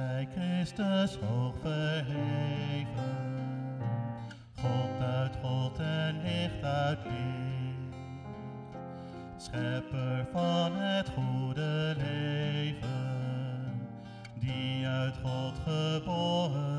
zij Christus hoog verheven. God uit God en licht uit licht. Schepper van het goede leven, die uit God geboren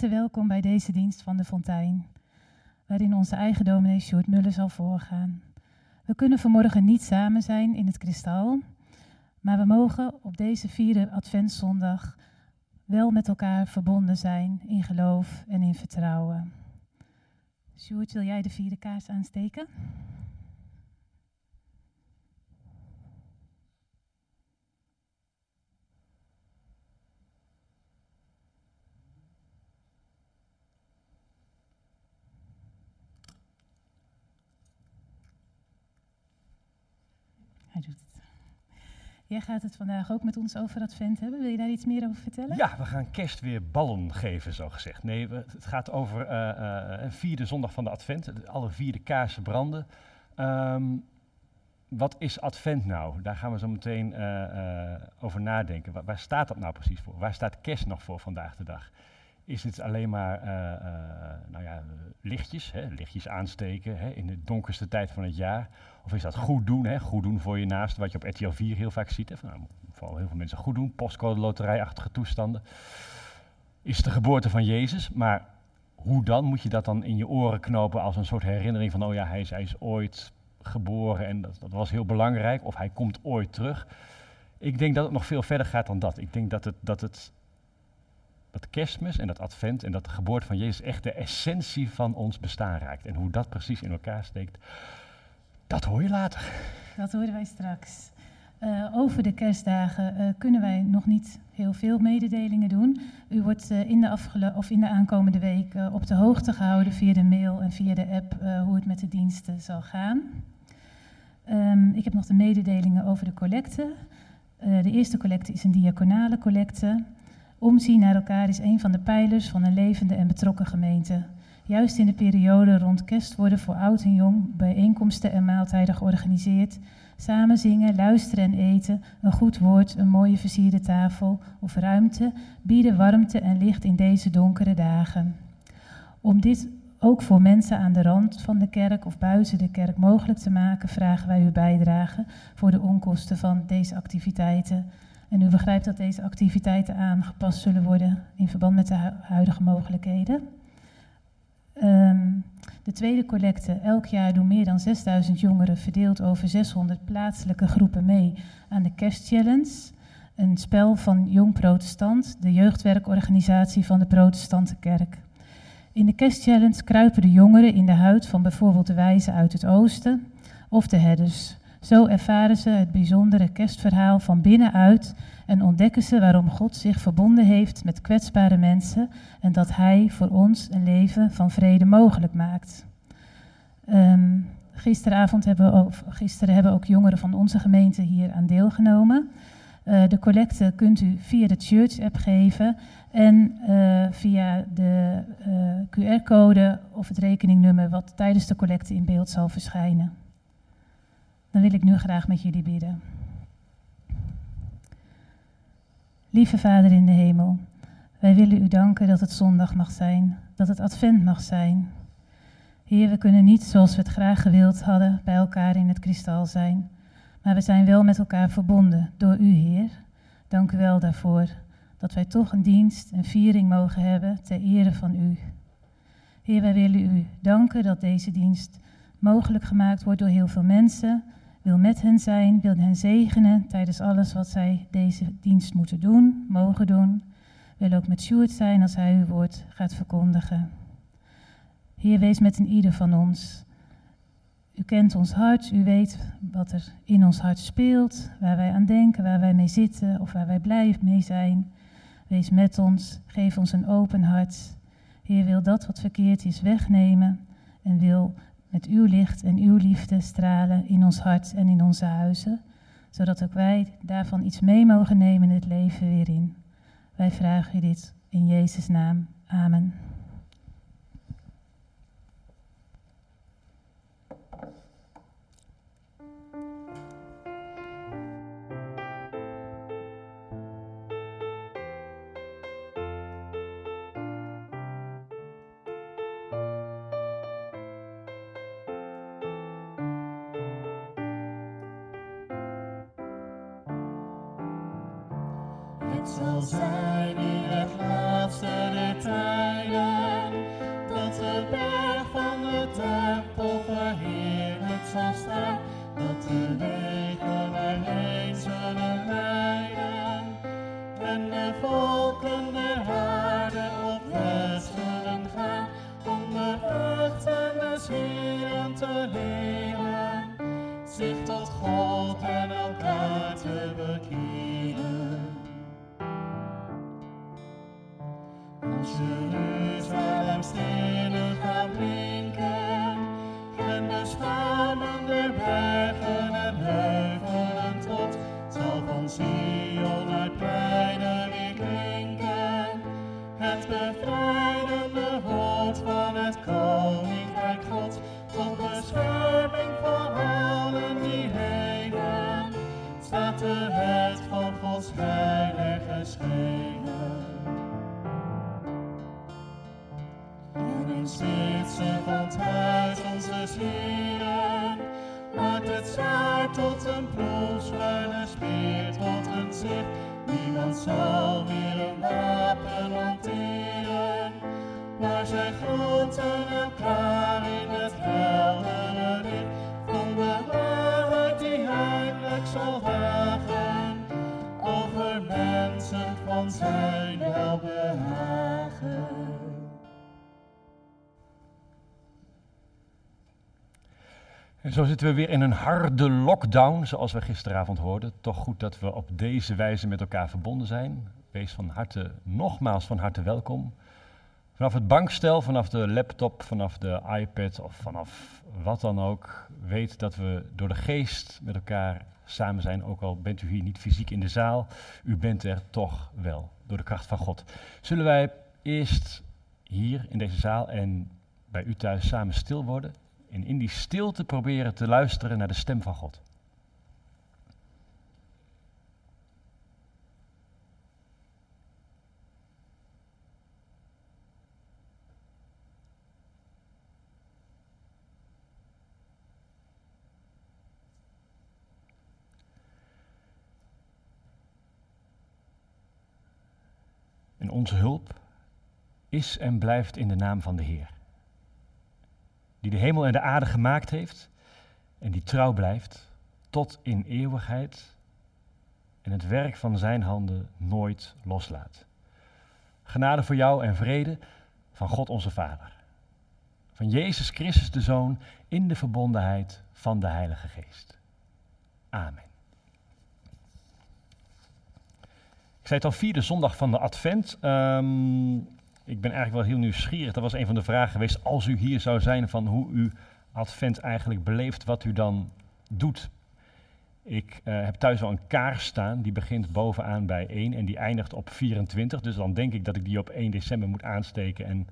welkom bij deze dienst van de Fontein, waarin onze eigen dominee Sjoerd Muller zal voorgaan. We kunnen vanmorgen niet samen zijn in het kristal, maar we mogen op deze vierde adventszondag wel met elkaar verbonden zijn in geloof en in vertrouwen. Sjoerd, wil jij de vierde kaars aansteken? Hij doet het. Jij gaat het vandaag ook met ons over Advent hebben. Wil je daar iets meer over vertellen? Ja, we gaan kerst weer ballen geven, zo gezegd. Nee, het gaat over eh, een vierde zondag van de Advent. Alle vierde kaarsen branden. Ehm, wat is Advent nou? Daar gaan we zo meteen eh, over nadenken. Waar staat dat nou precies voor? Waar staat kerst nog voor vandaag de dag? Is het alleen maar eh, eh, nou ja, lichtjes, hè, lichtjes aansteken hè, in de donkerste tijd van het jaar? Of is dat goed doen, hè, goed doen voor je naast, wat je op RTL 4 heel vaak ziet? Hè, nou, vooral heel veel mensen goed doen, postcode loterijachtige toestanden. Is de geboorte van Jezus, maar hoe dan? Moet je dat dan in je oren knopen als een soort herinnering van, oh ja, hij is, hij is ooit geboren en dat, dat was heel belangrijk, of hij komt ooit terug. Ik denk dat het nog veel verder gaat dan dat. Ik denk dat het, dat het dat kerstmis en dat advent en dat de geboorte van Jezus echt de essentie van ons bestaan raakt. En hoe dat precies in elkaar steekt, dat hoor je later. Dat horen wij straks. Uh, over de kerstdagen uh, kunnen wij nog niet heel veel mededelingen doen. U wordt uh, in, de of in de aankomende week op de hoogte gehouden via de mail en via de app hoe het met de diensten zal gaan. Um, ik heb nog de mededelingen over de collecte. de eerste collecte is een diaconale collecte. Omzien naar elkaar is een van de pijlers van een levende en betrokken gemeente. Juist in de periode rond kerst worden voor oud en jong bijeenkomsten en maaltijden georganiseerd. Samen zingen, luisteren en eten, een goed woord, een mooie versierde tafel of ruimte bieden warmte en licht in deze donkere dagen. Om dit ook voor mensen aan de rand van de kerk of buiten de kerk mogelijk te maken, vragen wij uw bijdrage voor de onkosten van deze activiteiten. En u begrijpt dat deze activiteiten aangepast zullen worden in verband met de huidige mogelijkheden. Um, de tweede collecte. Elk jaar doen meer dan 6000 jongeren verdeeld over 600 plaatselijke groepen mee aan de Kerstchallenge. Een spel van Jong Protestant, de jeugdwerkorganisatie van de Protestante Kerk. In de Kerstchallenge kruipen de jongeren in de huid van bijvoorbeeld de wijzen uit het oosten of de herders. Zo ervaren ze het bijzondere kerstverhaal van binnenuit en ontdekken ze waarom God zich verbonden heeft met kwetsbare mensen en dat Hij voor ons een leven van vrede mogelijk maakt. Um, gisteravond hebben, gisteren hebben ook jongeren van onze gemeente hier aan deelgenomen. Uh, de collecte kunt u via de Church-app geven en uh, via de eh, QR-code of het rekeningnummer wat tijdens de collecte in beeld zal verschijnen. Dan wil ik nu graag met jullie bidden. Lieve Vader in de hemel, wij willen u danken dat het zondag mag zijn, dat het advent mag zijn. Heer, we kunnen niet zoals we het graag gewild hadden bij elkaar in het kristal zijn, maar we zijn wel met elkaar verbonden door u, Heer. Dank u wel daarvoor, dat wij toch een dienst, een viering mogen hebben ter ere van u. Heer, wij willen u danken dat deze dienst mogelijk gemaakt wordt door heel veel mensen, wil met hen zijn, wil hen zegenen tijdens alles wat zij deze dienst moeten doen, mogen doen. Wil ook met Sjoerd zijn als hij uw woord gaat verkondigen. Heer, wees met een ieder van ons. U kent ons hart, u weet wat er in ons hart speelt, waar wij aan denken, waar wij mee zitten of waar wij blij mee zijn. Wees met ons, geef ons een open hart. Heer wil dat wat verkeerd is wegnemen en wil met uw licht en uw liefde stralen in ons hart en in onze huizen, zodat ook wij daarvan iets mee mogen nemen in het leven weer in. Wij vragen u dit in Jezus' naam. Amen. Zal zijn in het laatste der tijden, dat de berg van de tempel verheerlijk zal staan, dat de wegen erheen zullen leiden, en de volken der aarde op weg zullen gaan, om de echt en de zielen te leren, zich tot God en elkaar te bekeren. Jeruzalem stenen gaan blinken en de schamen der bergen en heuvelen tot zal van Sion uit pleinen weer. Het bevrijdende woord van het koninkrijk God tot bescherming van allen die leven staat de wet van Gods heilig geschreven. Spitsen van het huis onze zielen. Maakt het zwaard tot een ploegzwaar, de speer tot een zicht. Niemand zal meer een wapen hanteren. Maar zij groeten elkaar in het heldere En zo zitten we weer in een harde lockdown, zoals we gisteravond hoorden. Toch goed dat we op deze wijze met elkaar verbonden zijn. Wees van harte, nogmaals van harte welkom. Vanaf het bankstel, vanaf de laptop, vanaf de iPad of vanaf wat dan ook. Weet dat we door de geest met elkaar samen zijn. Ook al bent u hier niet fysiek in de zaal, u bent er toch wel door de kracht van God. Zullen wij eerst hier in deze zaal en bij u thuis samen stil worden? En in die stilte proberen te luisteren naar de stem van God. En onze hulp is en blijft in de naam van de Heer. Die de hemel en de aarde gemaakt heeft en die trouw blijft tot in eeuwigheid en het werk van zijn handen nooit loslaat. Genade voor jou en vrede van God onze Vader. Van Jezus Christus de Zoon in de verbondenheid van de Heilige Geest. Amen. Ik zei het al, vierde zondag van de Advent. Ehm, ik ben eigenlijk wel heel nieuwsgierig. Dat was een van de vragen geweest. Als u hier zou zijn, van hoe u Advent eigenlijk beleeft, wat u dan doet. Ik uh, heb thuis al een kaars staan. Die begint bovenaan bij 1 en die eindigt op 24. Dus dan denk ik dat ik die op 1 december moet aansteken. En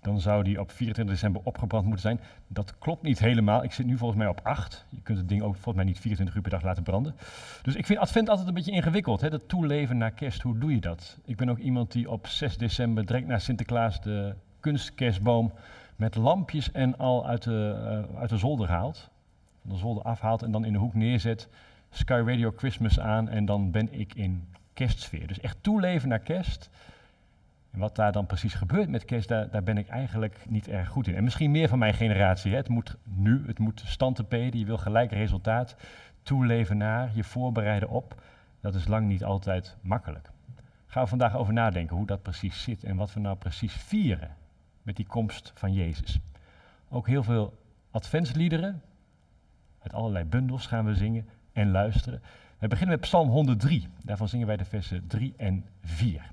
dan zou die op 24 december opgebrand moeten zijn. Dat klopt niet helemaal. Ik zit nu volgens mij op 8. Je kunt het ding ook volgens mij niet 24 uur per dag laten branden. Dus ik vind Advent altijd een beetje ingewikkeld. Hè? Dat toeleven naar kerst, hoe doe je dat? Ik ben ook iemand die op 6 december direct na Sinterklaas de kunstkerstboom met lampjes en al uit de, uh, uit de zolder haalt. De zolder afhaalt en dan in de hoek neerzet. Sky Radio Christmas aan en dan ben ik in kerstsfeer. Dus echt toeleven naar kerst. En wat daar dan precies gebeurt met kerst, daar, ben ik eigenlijk niet erg goed in. En misschien meer van mijn generatie. Hè. Het moet nu, het moet stantepeden, je wil gelijk resultaat. Toeleven naar, je voorbereiden op. Dat is lang niet altijd makkelijk. Gaan we vandaag over nadenken hoe dat precies zit en wat we nou precies vieren met die komst van Jezus. Ook heel veel adventsliederen, uit allerlei bundels gaan we zingen en luisteren. We beginnen met Psalm 103. Daarvan zingen wij de versen 3 en 4.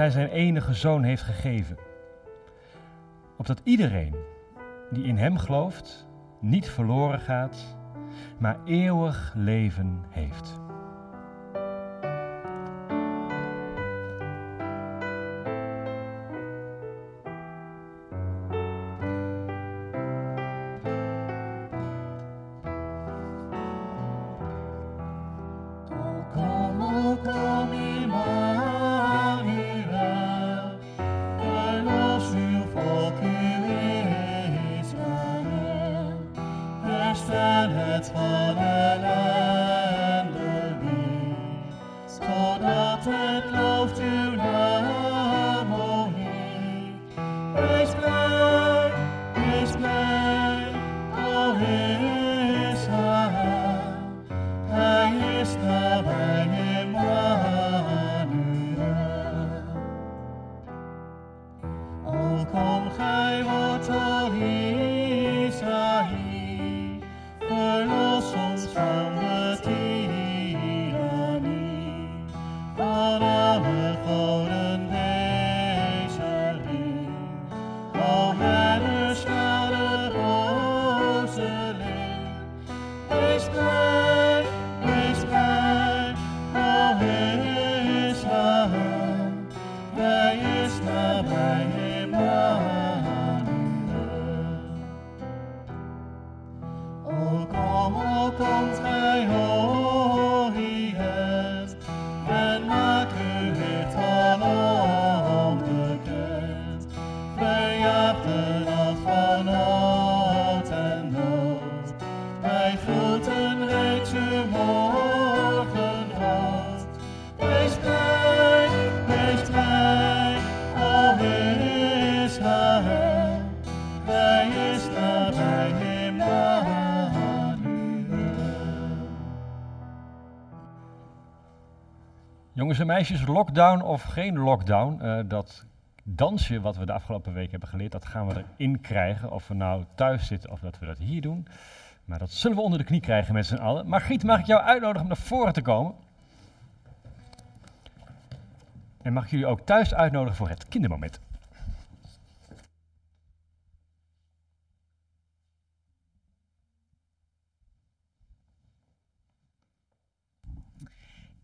Hij zijn enige zoon heeft gegeven. Opdat iedereen die in hem gelooft niet verloren gaat, maar eeuwig leven heeft. En meisjes, lockdown of geen lockdown, eh, dat dansje wat we de afgelopen week hebben geleerd, dat gaan we erin krijgen. Of we nou thuis zitten of dat we dat hier doen. Maar dat zullen we onder de knie krijgen met z'n allen. Margriet, mag ik jou uitnodigen om naar voren te komen? En mag ik jullie ook thuis uitnodigen voor het kindermoment?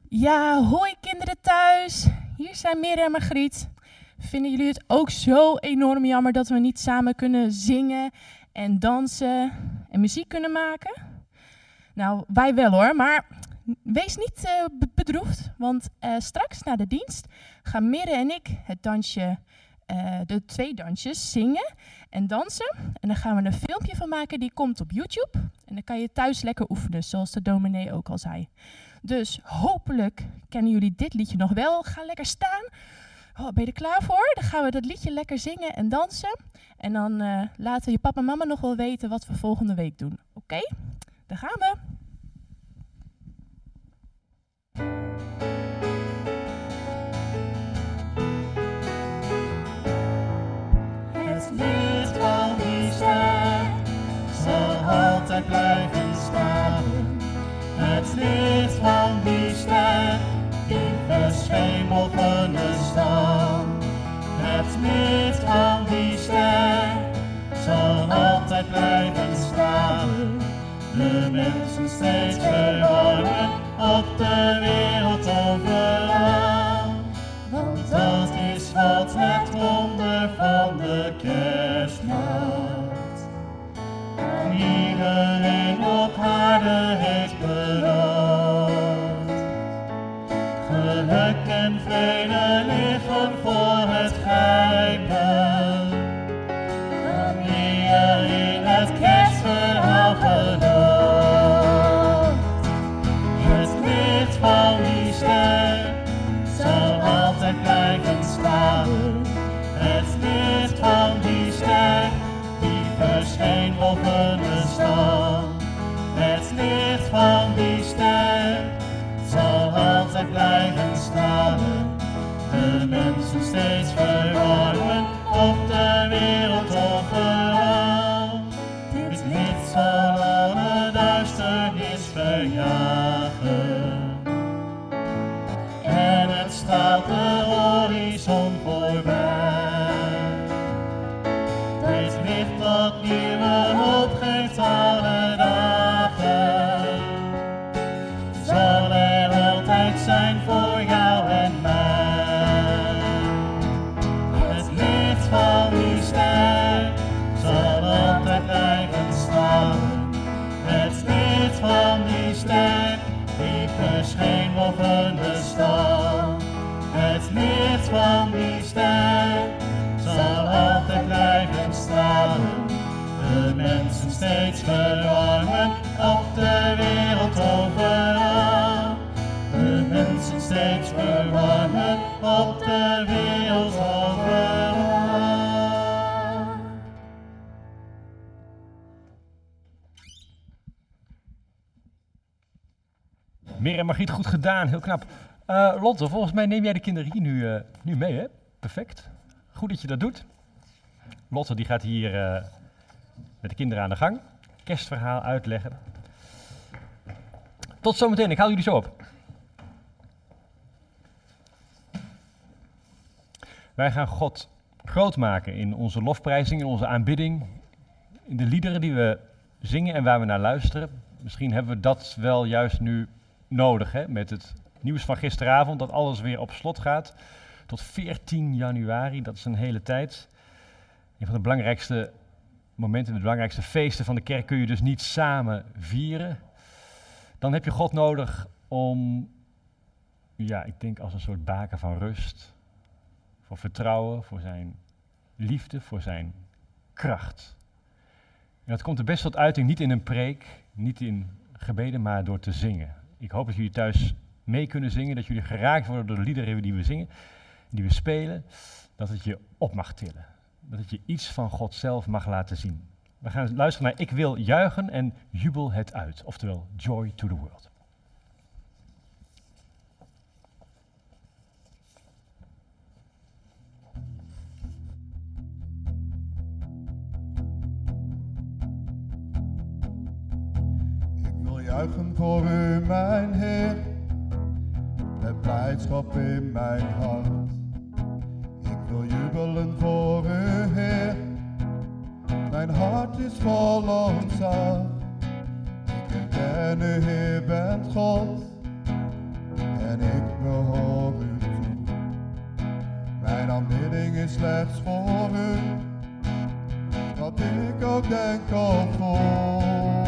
Ja, hoi kinderen thuis. Hier zijn Mirre en Margriet. Vinden jullie het ook zo enorm jammer dat we niet samen kunnen zingen en dansen en muziek kunnen maken? Nou, wij wel hoor, maar wees niet eh, be- bedroefd, want eh, straks na de dienst gaan Mirre en ik het dansje, eh, de twee dansjes, zingen en dansen. En daar gaan we een filmpje van maken, die komt op YouTube. En dan kan je thuis lekker oefenen, zoals de dominee ook al zei. Dus hopelijk kennen jullie dit liedje nog wel. Ga lekker staan. Oh, ben je er klaar voor? Dan gaan we dat liedje lekker zingen en dansen. En dan eh, laten je papa en mama nog wel weten wat we volgende week doen. Oké? Daar gaan we. Het licht van die ster zal altijd blijven licht van die ster die de stam. Het licht van die ster zal altijd blijven staan. De mensen steeds verwarmen op de wereld overal. Want dat is wat het wonder van de kerstnacht. Aan iedereen op aarde heeft Geluk en vrede de Margriet, goed gedaan. Heel knap. Eh, Lotte, volgens mij neem jij de kinderen hier nu, eh, nu mee, hè? Perfect. Goed dat je dat doet. Lotte die gaat hier eh, met de kinderen aan de gang. Kerstverhaal uitleggen. Tot zometeen, ik haal jullie zo op. Wij gaan God groot maken in onze lofprijzing, in onze aanbidding, in de liederen die we zingen en waar we naar luisteren. Misschien hebben we dat wel juist nu nodig, hè, met het nieuws van gisteravond, dat alles weer op slot gaat. Tot 14 januari, dat is een hele tijd. Een van de belangrijkste momenten, de belangrijkste feesten van de kerk kun je dus niet samen vieren. Dan heb je God nodig om, ja, ik denk als een soort baken van rust, voor vertrouwen, voor zijn liefde, voor zijn kracht. En dat komt er best tot uiting, niet in een preek, niet in gebeden, maar door te zingen. Ik hoop dat jullie thuis mee kunnen zingen, dat jullie geraakt worden door de liederen die we zingen, die we spelen, dat het je op mag tillen. Dat het je iets van God zelf mag laten zien. We gaan luisteren naar Ik wil juichen en jubel het uit, oftewel Joy to the World. Juichen voor u, mijn Heer, met blijdschap in mijn hart. Ik wil jubelen voor u, Heer, mijn hart is vol ontzag. Ik herken u, Heer, bent God, en ik behoor u toe. Mijn aanbidding is slechts voor u, wat ik ook denk of voel.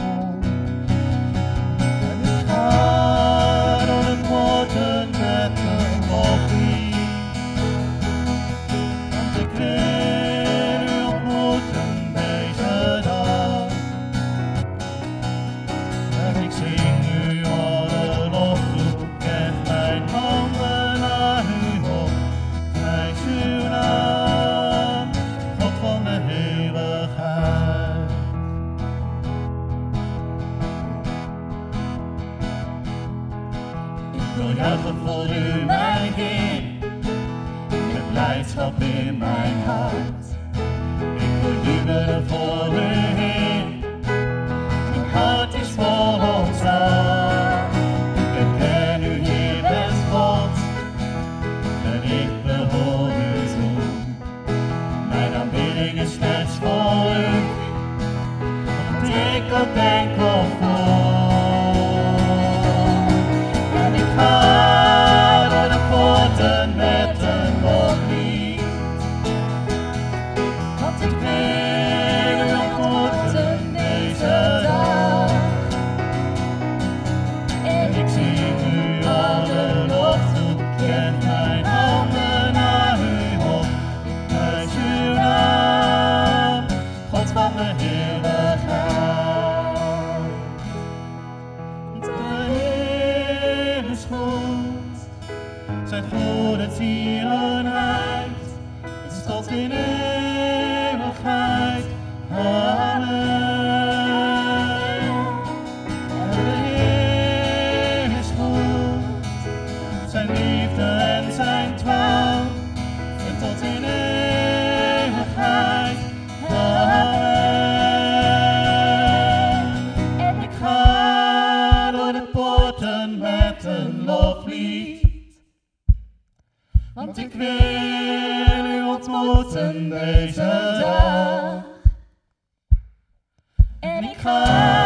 Wil Want ik wil u ontmoeten deze dag. En ik ga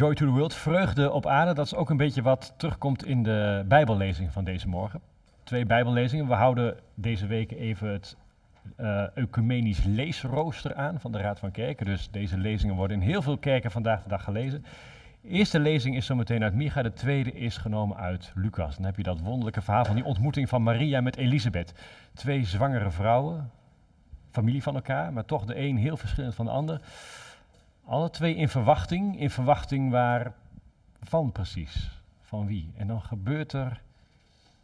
Joy to the World, vreugde op aarde, dat is ook een beetje wat terugkomt in de Bijbellezing van deze morgen. Twee Bijbellezingen. We houden deze week even het eh, ecumenisch leesrooster aan van de Raad van Kerken. Dus deze lezingen worden in heel veel kerken vandaag de dag gelezen. De eerste lezing is zometeen uit Micha, de tweede is genomen uit Lucas. Dan heb je dat wonderlijke verhaal van die ontmoeting van Maria met Elisabeth. Twee zwangere vrouwen, familie van elkaar, maar toch de een heel verschillend van de ander. Alle twee in verwachting, in verwachting waar van precies, van wie. En dan gebeurt er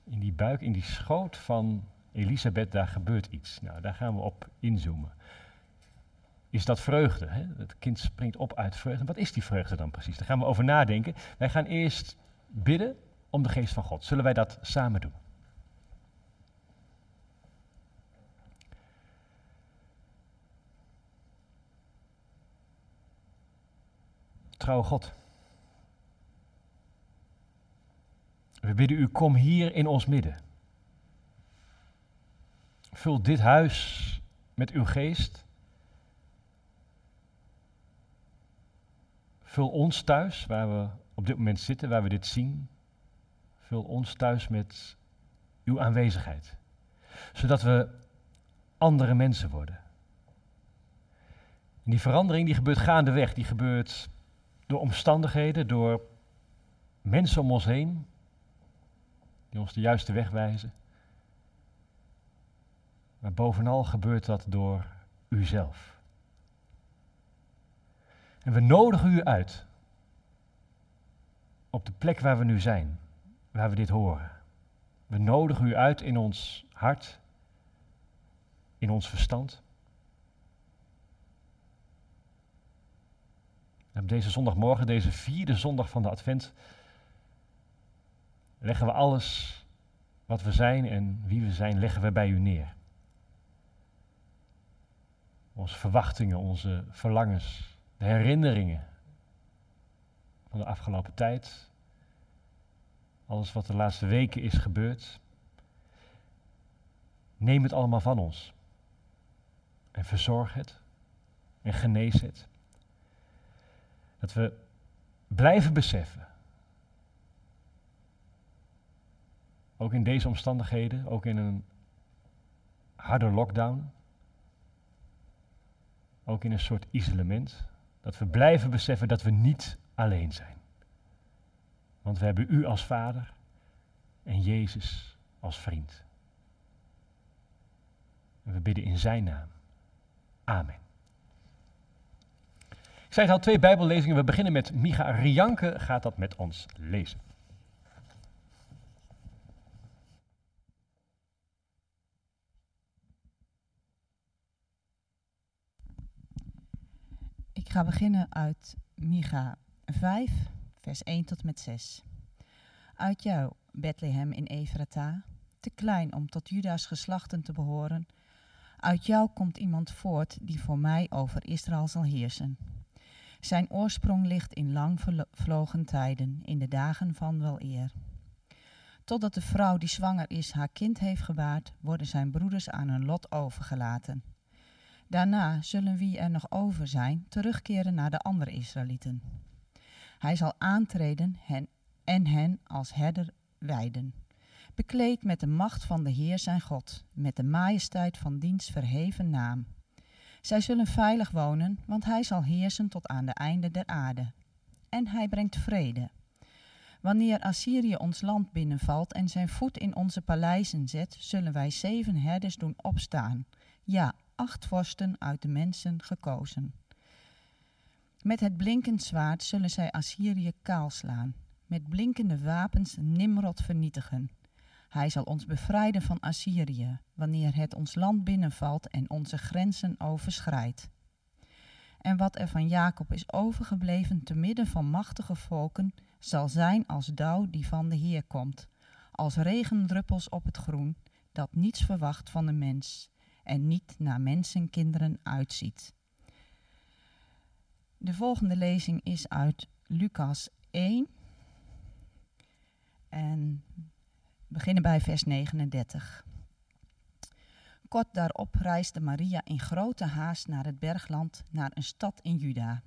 in die buik, in die schoot van Elisabeth, daar gebeurt iets. Nou, daar gaan we op inzoomen. Is dat vreugde? Hè? Het kind springt op uit vreugde. Wat is die vreugde dan precies? Daar gaan we over nadenken. Wij gaan eerst bidden om de geest van God. Zullen wij dat samen doen? Trouwe God. We bidden u, kom hier in ons midden. Vul dit huis met uw geest. Vul ons thuis, waar we op dit moment zitten, waar we dit zien. Vul ons thuis met uw aanwezigheid. Zodat we andere mensen worden. En die verandering die gebeurt gaandeweg, die gebeurt door omstandigheden, door mensen om ons heen, die ons de juiste weg wijzen. Maar bovenal gebeurt dat door uzelf. En we nodigen u uit op de plek waar we nu zijn, waar we dit horen. We nodigen u uit in ons hart, in ons verstand. En deze zondagmorgen, deze vierde zondag van de Advent, leggen we alles wat we zijn en wie we zijn, leggen we bij u neer. Onze verwachtingen, onze verlangens, de herinneringen van de afgelopen tijd, alles wat de laatste weken is gebeurd. Neem het allemaal van ons en verzorg het en genees het. Dat we blijven beseffen, ook in deze omstandigheden, ook in een harde lockdown, ook in een soort isolement, dat we blijven beseffen dat we niet alleen zijn. Want we hebben u als vader en Jezus als vriend. En we bidden in zijn naam. Amen. Ik zei al, twee bijbellezingen. We beginnen met Micha Rianke gaat dat met ons lezen. Ik ga beginnen uit Micha 5, vers 1 tot met 6. Uit jou, Bethlehem in Efrata, te klein om tot Juda's geslachten te behoren. Uit jou komt iemand voort die voor mij over Israël zal heersen. Zijn oorsprong ligt in lang verlo- vlogen tijden, in de dagen van wel eer. Totdat de vrouw die zwanger is haar kind heeft gebaard, worden zijn broeders aan hun lot overgelaten. Daarna zullen wie er nog over zijn terugkeren naar de andere Israëlieten. Hij zal aantreden hen en hen als herder wijden. Bekleed met de macht van de Heer zijn God, met de majesteit van diens verheven naam. Zij zullen veilig wonen, want hij zal heersen tot aan de einde der aarde. En hij brengt vrede. Wanneer Assyrië ons land binnenvalt en zijn voet in onze paleizen zet, zullen wij zeven herders doen opstaan. Ja, acht vorsten uit de mensen gekozen. Met het blinkend zwaard zullen zij Assyrië kaalslaan, met blinkende wapens Nimrod vernietigen. Hij zal ons bevrijden van Assyrië, wanneer het ons land binnenvalt en onze grenzen overschrijdt. En wat er van Jacob is overgebleven te midden van machtige volken, zal zijn als dauw die van de Heer komt, als regendruppels op het groen, dat niets verwacht van de mens en niet naar mensenkinderen uitziet. De volgende lezing is uit Lucas 1 en beginnen bij vers 39. Kort daarop reisde Maria in grote haast naar het bergland, naar een stad in Juda,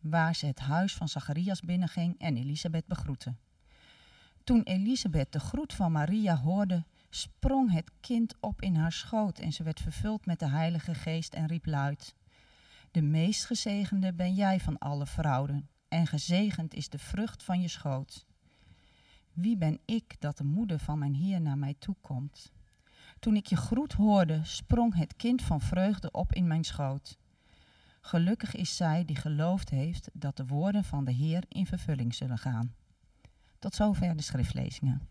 waar ze het huis van Zacharias binnenging en Elisabeth begroette. Toen Elisabeth de groet van Maria hoorde, sprong het kind op in haar schoot en ze werd vervuld met de Heilige Geest en riep luid: De meest gezegende ben jij van alle vrouwen, en gezegend is de vrucht van je schoot. Wie ben ik dat de moeder van mijn Heer naar mij toekomt? Toen ik je groet hoorde, sprong het kind van vreugde op in mijn schoot. Gelukkig is zij die geloofd heeft dat de woorden van de Heer in vervulling zullen gaan. Tot zover de schriftlezingen.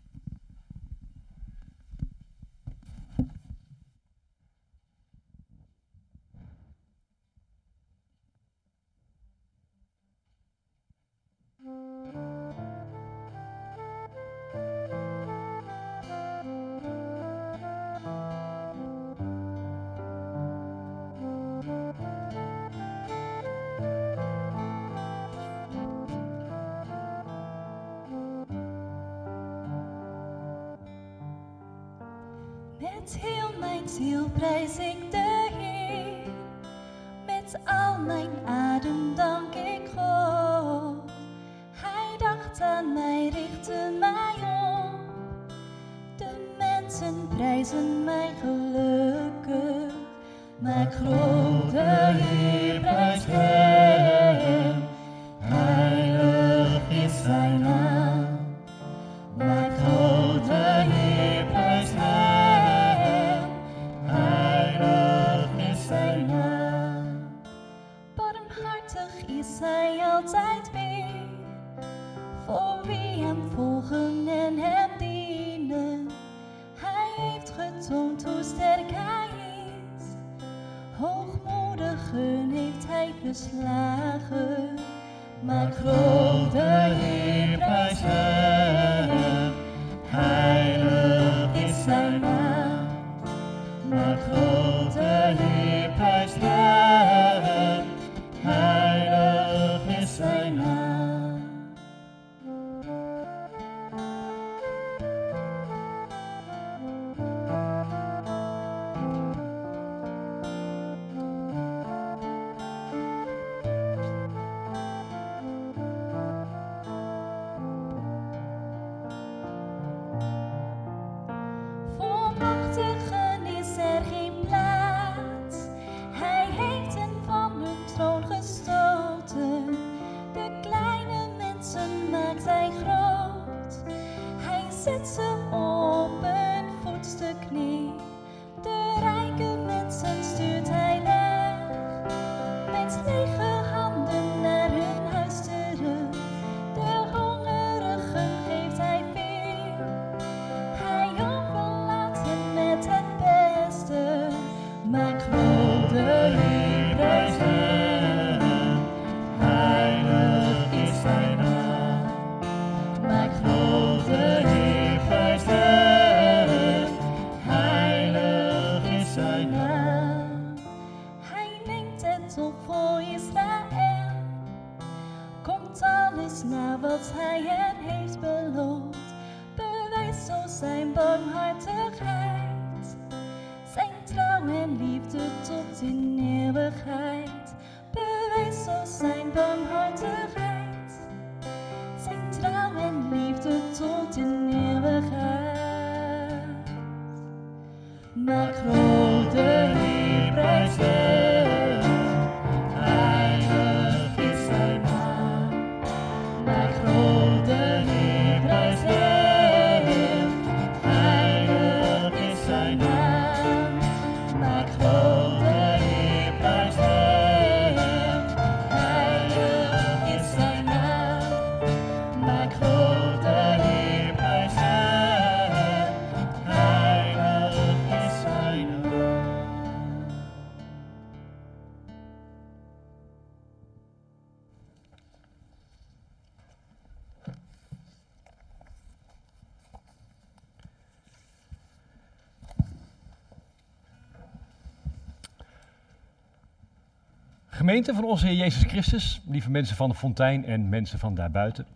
Gemeente van onze Heer Jezus Christus, lieve mensen van de fontein en mensen van daarbuiten,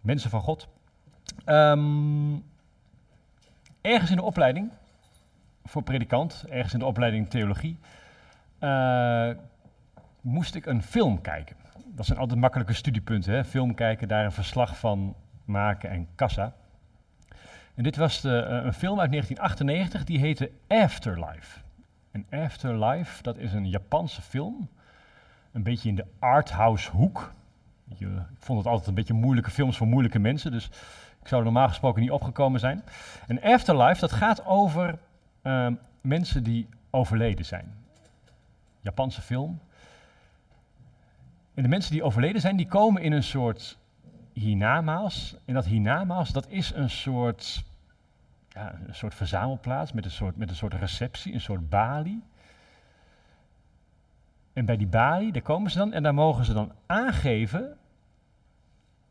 mensen van God. Ehm, ergens in de opleiding voor predikant, ergens in de opleiding theologie, eh, moest ik een film kijken. Dat zijn altijd makkelijke studiepunten, hè? film kijken, daar een verslag van maken en kassa. En dit was de, eh, een film uit 1998, die heette Afterlife. En Afterlife, dat is een Japanse film een beetje in de arthouse hoek. Ik vond het altijd een beetje moeilijke films voor moeilijke mensen, dus ik zou er normaal gesproken niet opgekomen zijn. En Afterlife, dat gaat over ehm, mensen die overleden zijn. Japanse film. En de mensen die overleden zijn, die komen in een soort hiernamaals. En dat hiernamaals, dat is een soort, ja, een soort verzamelplaats met een soort, met een soort receptie, een soort balie. En bij die balie, daar komen ze dan en daar mogen ze dan aangeven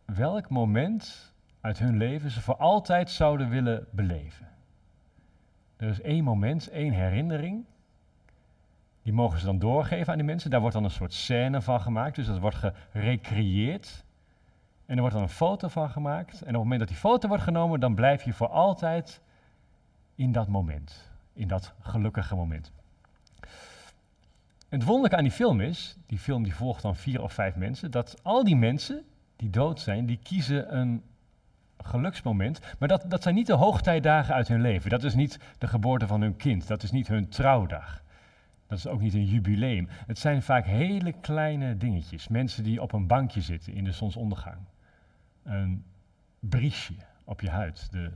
welk moment uit hun leven ze voor altijd zouden willen beleven. Er is één moment, één herinnering. Die mogen ze dan doorgeven aan die mensen. Daar wordt dan een soort scène van gemaakt, dus dat wordt gerecreëerd. En er wordt dan een foto van gemaakt. En op het moment dat die foto wordt genomen, dan blijf je voor altijd in dat moment. In dat gelukkige moment. Het wonderlijke aan die film is, die film die volgt dan vier of vijf mensen, dat al die mensen die dood zijn, die kiezen een geluksmoment. Maar dat, dat zijn niet de hoogtijdagen uit hun leven. Dat is niet de geboorte van hun kind. Dat is niet hun trouwdag. Dat is ook niet een jubileum. Het zijn vaak hele kleine dingetjes. Mensen die op een bankje zitten in de zonsondergang. Een briesje op je huid. De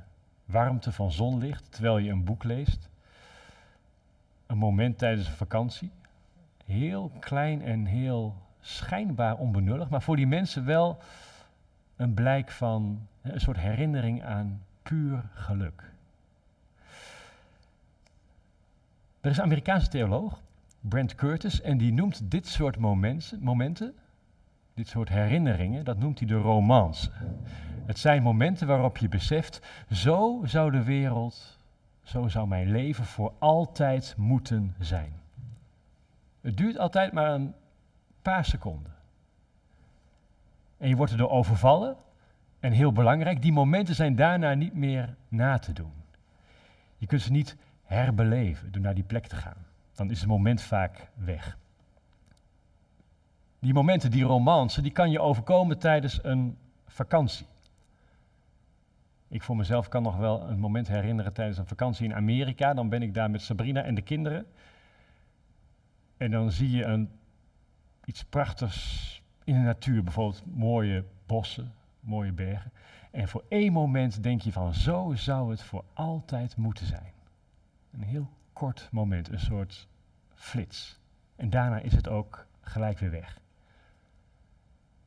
warmte van zonlicht terwijl je een boek leest. Een moment tijdens een vakantie heel klein en heel schijnbaar onbenullig, maar voor die mensen wel een blijk van een soort herinnering aan puur geluk. Er is een Amerikaanse theoloog, Brent Curtis, en die noemt dit soort momenten, momenten dit soort herinneringen, dat noemt hij de romance. Het zijn momenten waarop je beseft, zo zou de wereld, zo zou mijn leven voor altijd moeten zijn. Het duurt altijd maar een paar seconden. En je wordt erdoor overvallen. En heel belangrijk, die momenten zijn daarna niet meer na te doen. Je kunt ze niet herbeleven door naar die plek te gaan. Dan is het moment vaak weg. Die momenten, die romance, die kan je overkomen tijdens een vakantie. Ik voor mezelf kan nog wel een moment herinneren tijdens een vakantie in Amerika. Dan ben ik daar met Sabrina en de kinderen. En dan zie je een, iets prachtigs in de natuur, bijvoorbeeld mooie bossen, mooie bergen. En voor één moment denk je van zo zou het voor altijd moeten zijn. Een heel kort moment, een soort flits. En daarna is het ook gelijk weer weg.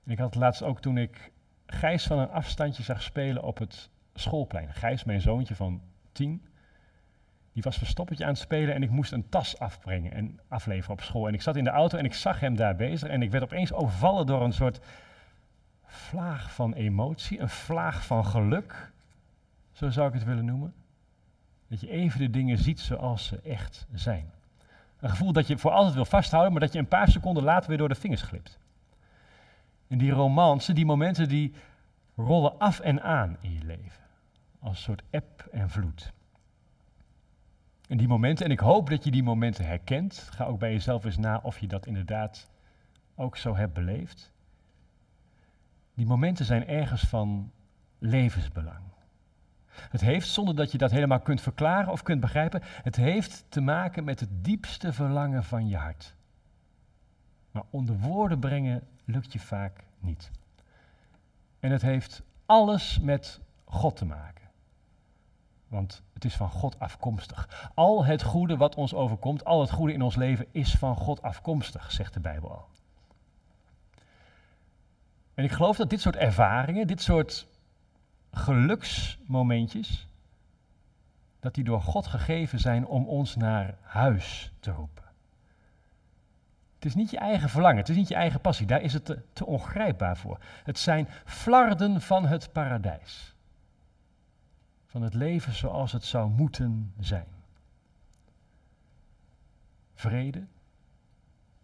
Ik had laatst ook toen ik Gijs van een afstandje zag spelen op het schoolplein. Gijs, mijn zoontje van tien, die was verstoppertje aan het spelen en ik moest een tas afbrengen en afleveren op school. En ik zat in de auto en ik zag hem daar bezig en ik werd opeens overvallen door een soort vlaag van emotie, een vlaag van geluk, zo zou ik het willen noemen. Dat je even de dingen ziet zoals ze echt zijn. Een gevoel dat je voor altijd wil vasthouden, maar dat je een paar seconden later weer door de vingers glipt. En die romance, die momenten die rollen af en aan in je leven. Als een soort eb en vloed. En die momenten, en ik hoop dat je die momenten herkent. Ga ook bij jezelf eens na of je dat inderdaad ook zo hebt beleefd. Die momenten zijn ergens van levensbelang. Het heeft, zonder dat je dat helemaal kunt verklaren of kunt begrijpen, het heeft te maken met het diepste verlangen van je hart. Maar onder woorden brengen lukt je vaak niet. En het heeft alles met God te maken. Want het is van God afkomstig. Al het goede wat ons overkomt, al het goede in ons leven is van God afkomstig, zegt de Bijbel al. En ik geloof dat dit soort ervaringen, dit soort geluksmomentjes, dat die door God gegeven zijn om ons naar huis te roepen. Het is niet je eigen verlangen, het is niet je eigen passie, daar is het te, te ongrijpbaar voor. Het zijn flarden van het paradijs. Van het leven zoals het zou moeten zijn. Vrede,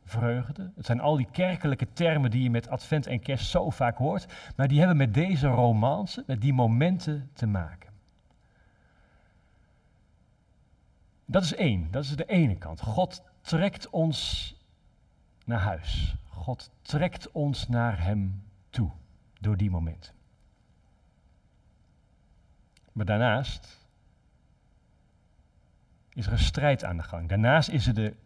vreugde. Het zijn al die kerkelijke termen die je met Advent en Kerst zo vaak hoort, maar die hebben met deze romance, met die momenten te maken. Dat is één, dat is de ene kant. God trekt ons naar huis. God trekt ons naar Hem toe door die momenten. Maar daarnaast is er een strijd aan de gang. Daarnaast is er de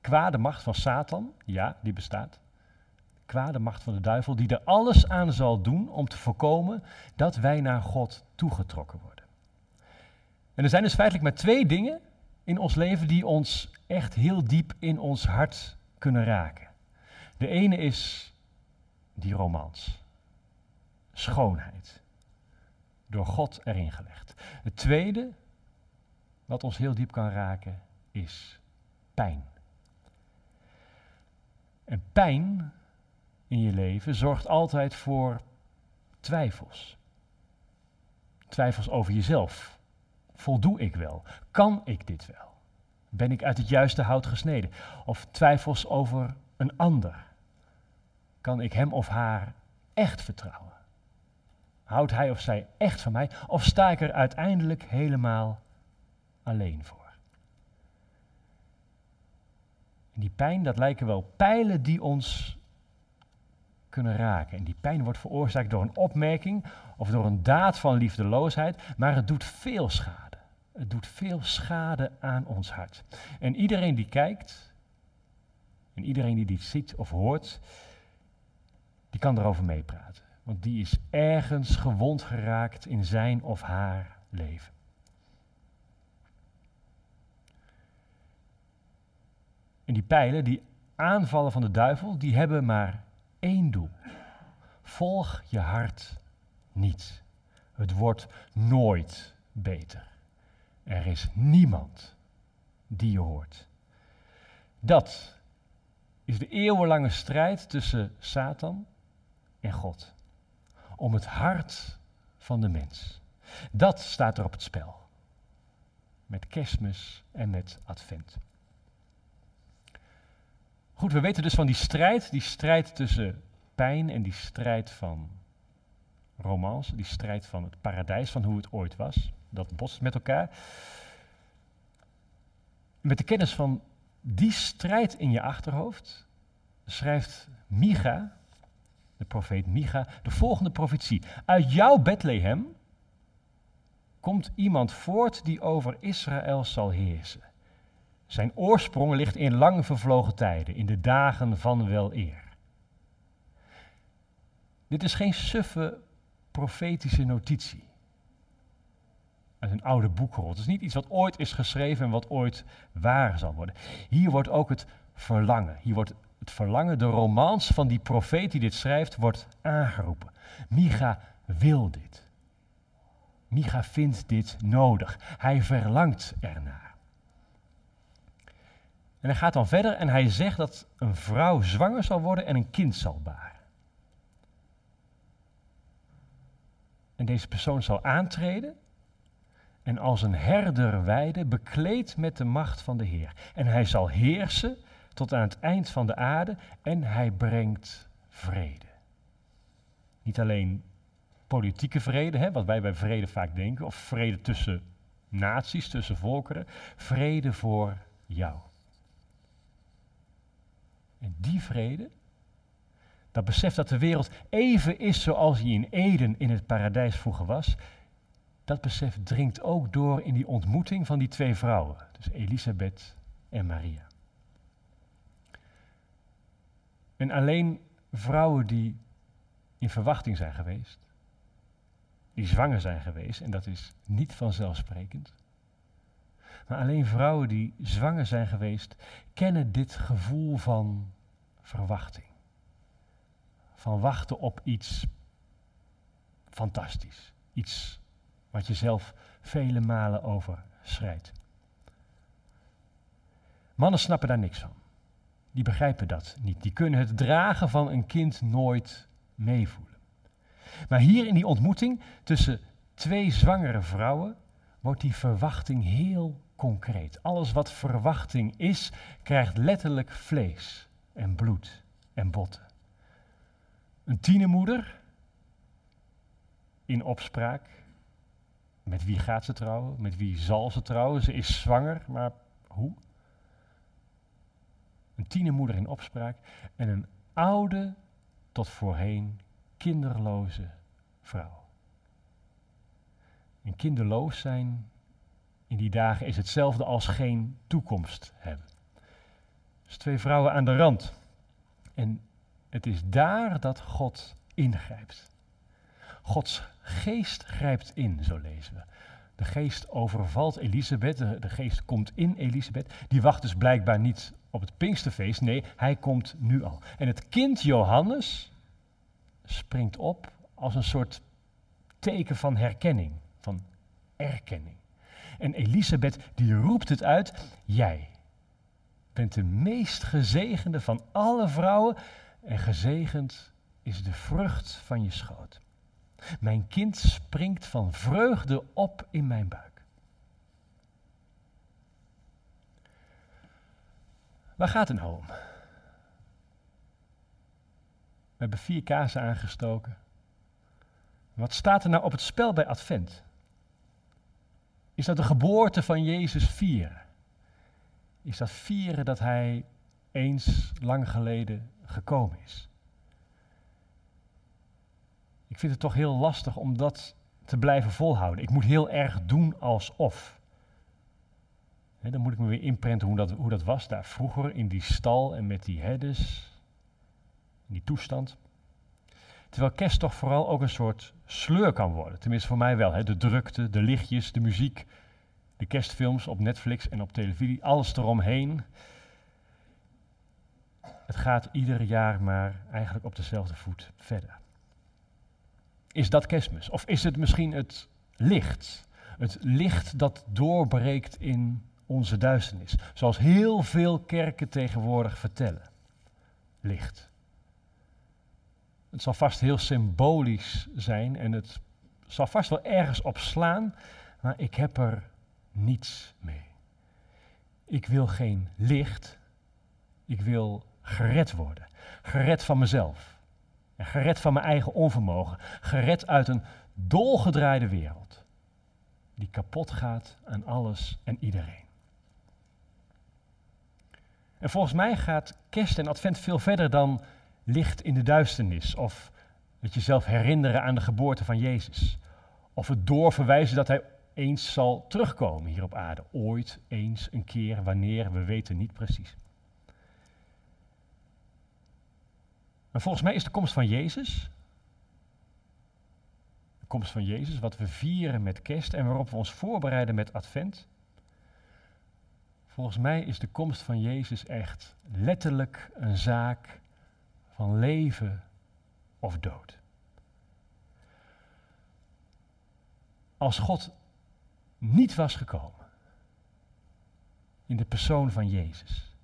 kwade macht van Satan, ja, die bestaat. De kwade macht van de duivel, die er alles aan zal doen om te voorkomen dat wij naar God toegetrokken worden. En er zijn dus feitelijk maar twee dingen in ons leven die ons echt heel diep in ons hart kunnen raken. De ene is die romans. Schoonheid. Door God erin gelegd. Het tweede, wat ons heel diep kan raken, is pijn. En pijn in je leven zorgt altijd voor twijfels. Twijfels over jezelf. Voldoe ik wel? Kan ik dit wel? Ben ik uit het juiste hout gesneden? Of twijfels over een ander. Kan ik hem of haar echt vertrouwen? Houdt hij of zij echt van mij? Of sta ik er uiteindelijk helemaal alleen voor? En die pijn, dat lijken wel pijlen die ons kunnen raken. En die pijn wordt veroorzaakt door een opmerking of door een daad van liefdeloosheid, maar het doet veel schade. Het doet veel schade aan ons hart. En iedereen die kijkt, en iedereen die dit ziet of hoort, die kan erover meepraten. Want die is ergens gewond geraakt in zijn of haar leven. En die pijlen, die aanvallen van de duivel, die hebben maar één doel. Volg je hart niet. Het wordt nooit beter. Er is niemand die je hoort. Dat is de eeuwenlange strijd tussen Satan en God. Om het hart van de mens. Dat staat er op het spel. Met kerstmis en met advent. Goed, we weten dus van die strijd, die strijd tussen pijn en die strijd van romance, die strijd van het paradijs, van hoe het ooit was. Dat botst met elkaar. Met de kennis van die strijd in je achterhoofd schrijft Micha, de profeet Micha, de volgende profetie. Uit jouw Bethlehem komt iemand voort die over Israël zal heersen. Zijn oorsprong ligt in lang vervlogen tijden, in de dagen van wel eer. Dit is geen suffe profetische notitie uit een oude boek gerold. Het is niet iets wat ooit is geschreven en wat ooit waar zal worden. Hier wordt ook het verlangen, hier wordt het verlangen, de romans van die profeet die dit schrijft, wordt aangeroepen. Micha wil dit. Micha vindt dit nodig. Hij verlangt ernaar. En hij gaat dan verder en hij zegt dat een vrouw zwanger zal worden en een kind zal baren. En deze persoon zal aantreden en als een herder weide, bekleed met de macht van de Heer. En hij zal heersen tot aan het eind van de aarde en hij brengt vrede. Niet alleen politieke vrede, hè, wat wij bij vrede vaak denken, of vrede tussen naties, tussen volkeren, vrede voor jou. En die vrede, dat besef dat de wereld even is zoals hij in Eden in het paradijs vroeger was, dat besef dringt ook door in die ontmoeting van die twee vrouwen, dus Elisabeth en Maria. En alleen vrouwen die in verwachting zijn geweest, die zwanger zijn geweest, en dat is niet vanzelfsprekend. Maar alleen vrouwen die zwanger zijn geweest, kennen dit gevoel van verwachting. Van wachten op iets fantastisch. Iets wat je zelf vele malen over schrijdt. Mannen snappen daar niks van. Die begrijpen dat niet. Die kunnen het dragen van een kind nooit meevoelen. Maar hier in die ontmoeting tussen twee zwangere vrouwen wordt die verwachting heel concreet. Alles wat verwachting is, krijgt letterlijk vlees en bloed en botten. Een tienermoeder in opspraak. Met wie gaat ze trouwen? Met wie zal ze trouwen? Ze is zwanger, maar hoe? Een tienermoeder in opspraak en een oude tot voorheen kinderloze vrouw. En kinderloos zijn in die dagen is hetzelfde als geen toekomst hebben. Dus twee vrouwen aan de rand. En het is daar dat God ingrijpt. Gods geest grijpt in, zo lezen we. De geest overvalt Elisabeth, de, geest komt in Elisabeth. Die wacht dus blijkbaar niet op het Pinksterfeest, nee, hij komt nu al. En het kind Johannes springt op als een soort teken van herkenning, van erkenning. En Elisabeth die roept het uit, jij bent de meest gezegende van alle vrouwen en gezegend is de vrucht van je schoot. Mijn kind springt van vreugde op in mijn buik. Waar gaat het nou om? We hebben vier kaarsen aangestoken. Wat staat er nou op het spel bij Advent? Is dat de geboorte van Jezus vieren? Is dat vieren dat Hij eens lang geleden gekomen is? Ik vind het toch heel lastig om dat te blijven volhouden. Ik moet heel erg doen alsof. Dan moet ik me weer inprenten hoe dat, hoe dat was daar vroeger in die stal en met die herders. In die toestand. Terwijl kerst toch vooral ook een soort sleur kan worden. Tenminste voor mij wel. De drukte, de lichtjes, de muziek, de kerstfilms op Netflix en op televisie, alles eromheen. Het gaat ieder jaar maar eigenlijk op dezelfde voet verder. Is dat kerstmis? Of is het misschien het licht? Het licht dat doorbreekt in onze duisternis. Zoals heel veel kerken tegenwoordig vertellen. Licht. Het zal vast heel symbolisch zijn en het zal vast wel ergens op slaan, maar ik heb er niets mee. Ik wil geen licht, ik wil gered worden. Gered van mezelf. En gered van mijn eigen onvermogen. Gered uit een dolgedraaide wereld. Die kapot gaat aan alles en iedereen. En volgens mij gaat kerst en advent veel verder dan licht in de duisternis. Of het jezelf herinneren aan de geboorte van Jezus. Of het doorverwijzen dat hij eens zal terugkomen hier op aarde. Ooit, eens, een keer, wanneer, we weten niet precies. Maar volgens mij is de komst van Jezus, de komst van Jezus, wat we vieren met kerst en waarop we ons voorbereiden met advent. Volgens mij is de komst van Jezus echt letterlijk een zaak van leven of dood. Als God niet was gekomen in de persoon van Jezus,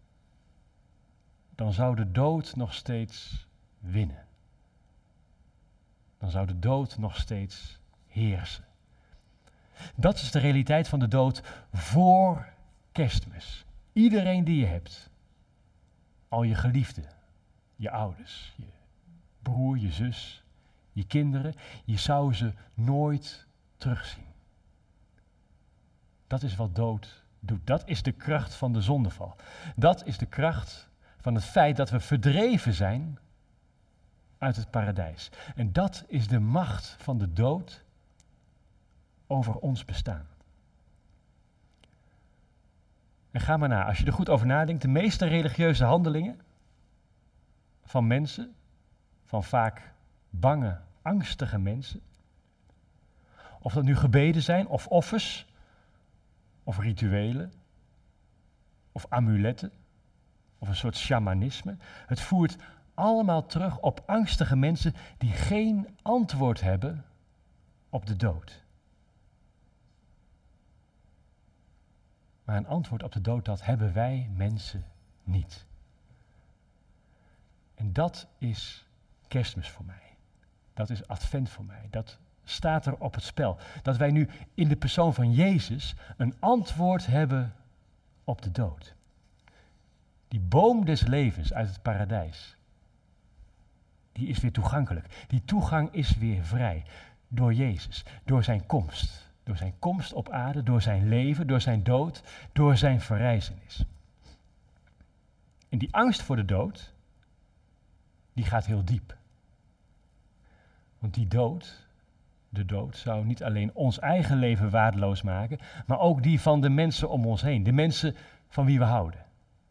dan zou de dood nog steeds winnen. Dan zou de dood nog steeds heersen. Dat is de realiteit van de dood voor kerstmis. Iedereen die je hebt, al je geliefden, je ouders, je broer, je zus, je kinderen, je zou ze nooit terugzien. Dat is wat dood doet. Dat is de kracht van de zondeval. Dat is de kracht van het feit dat we verdreven zijn uit het paradijs. En dat is de macht van de dood over ons bestaan. En ga maar na, als je er goed over nadenkt, de meeste religieuze handelingen van mensen, van vaak bange, angstige mensen, of dat nu gebeden zijn, of offers, of rituelen, of amuletten, of een soort shamanisme. Het voert allemaal terug op angstige mensen die geen antwoord hebben op de dood. Maar een antwoord op de dood, dat hebben wij mensen niet. En dat is kerstmis voor mij. Dat is advent voor mij. Dat staat er op het spel. Dat wij nu in de persoon van Jezus een antwoord hebben op de dood. Die boom des levens uit het paradijs, die is weer toegankelijk. Die toegang is weer vrij door Jezus, door zijn komst. Door zijn komst op aarde, door zijn leven, door zijn dood, door zijn verrijzenis. En die angst voor de dood, die gaat heel diep. Want die dood, de dood, zou niet alleen ons eigen leven waardeloos maken, maar ook die van de mensen om ons heen, de mensen van wie we houden.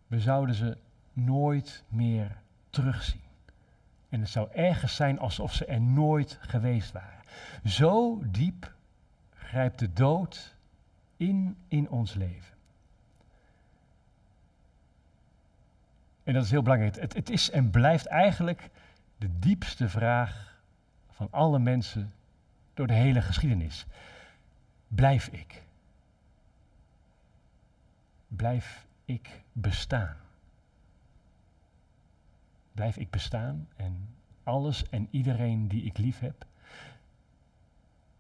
We zouden ze nooit meer terugzien. En het zou ergens zijn alsof ze er nooit geweest waren. Zo diep grijpt de dood in in ons leven. En dat is heel belangrijk. Het, het is en blijft eigenlijk de diepste vraag van alle mensen door de hele geschiedenis. Blijf ik? Blijf ik bestaan? Blijf ik bestaan en alles en iedereen die ik lief heb,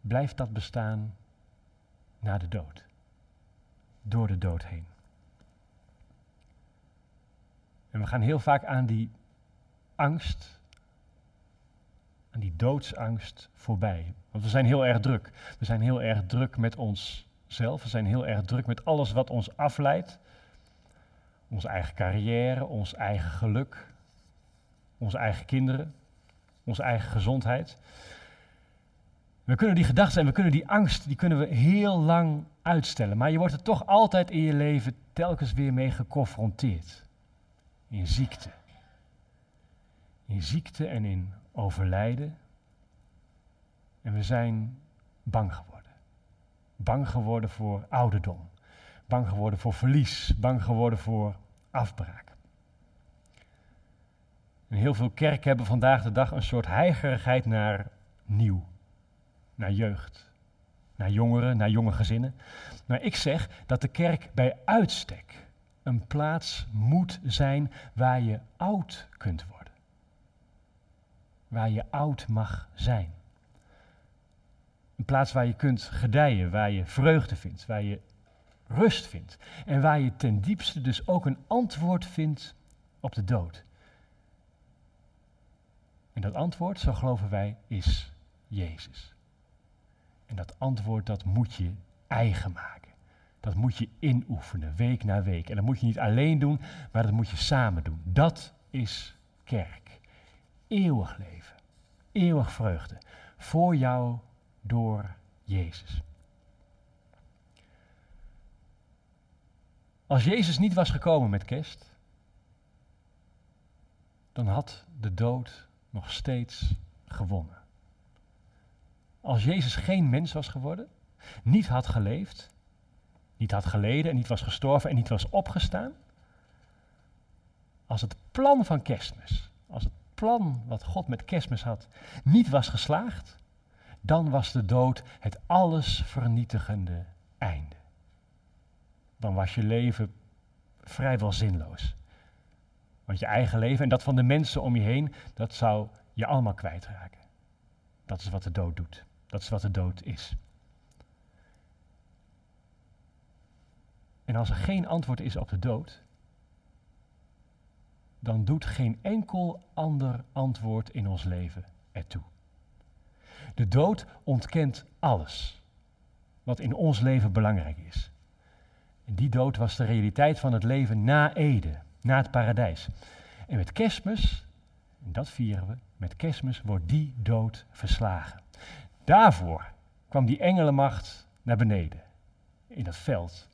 blijft dat bestaan na de dood. Door de dood heen. En we gaan heel vaak aan die angst, aan die doodsangst voorbij. Want we zijn heel erg druk. We zijn heel erg druk met onszelf. We zijn heel erg druk met alles wat ons afleidt. Onze eigen carrière, ons eigen geluk, onze eigen kinderen, onze eigen gezondheid. We kunnen die gedachten en we kunnen die angst, die kunnen we heel lang uitstellen. Maar je wordt er toch altijd in je leven telkens weer mee geconfronteerd. In ziekte. In ziekte en in overlijden. En we zijn bang geworden. Bang geworden voor ouderdom. Bang geworden voor verlies. Bang geworden voor afbraak. En heel veel kerken hebben vandaag de dag een soort heigerigheid naar nieuw naar jeugd, naar jongeren, naar jonge gezinnen. Maar ik zeg dat de kerk bij uitstek een plaats moet zijn waar je oud kunt worden. Waar je oud mag zijn. Een plaats waar je kunt gedijen, waar je vreugde vindt, waar je rust vindt. En waar je ten diepste dus ook een antwoord vindt op de dood. En dat antwoord, zo geloven wij, is Jezus. En dat antwoord, dat moet je eigen maken. Dat moet je inoefenen, week na week. En dat moet je niet alleen doen, maar dat moet je samen doen. Dat is kerk. Eeuwig leven. Eeuwig vreugde. Voor jou, door Jezus. Als Jezus niet was gekomen met kerst, dan had de dood nog steeds gewonnen. Als Jezus geen mens was geworden, niet had geleefd, niet had geleden en niet was gestorven en niet was opgestaan, als het plan van kerstmis, als het plan wat God met kerstmis had, niet was geslaagd, dan was de dood het alles vernietigende einde. Dan was je leven vrijwel zinloos. Want je eigen leven en dat van de mensen om je heen, dat zou je allemaal kwijtraken. Dat is wat de dood doet. Dat is wat de dood is. En als er geen antwoord is op de dood, dan doet geen enkel ander antwoord in ons leven ertoe. De dood ontkent alles wat in ons leven belangrijk is. En die dood was de realiteit van het leven na Ede, na het paradijs. En met kerstmis, en dat vieren we, met kerstmis wordt die dood verslagen. Daarvoor kwam die engelenmacht naar beneden, in dat veld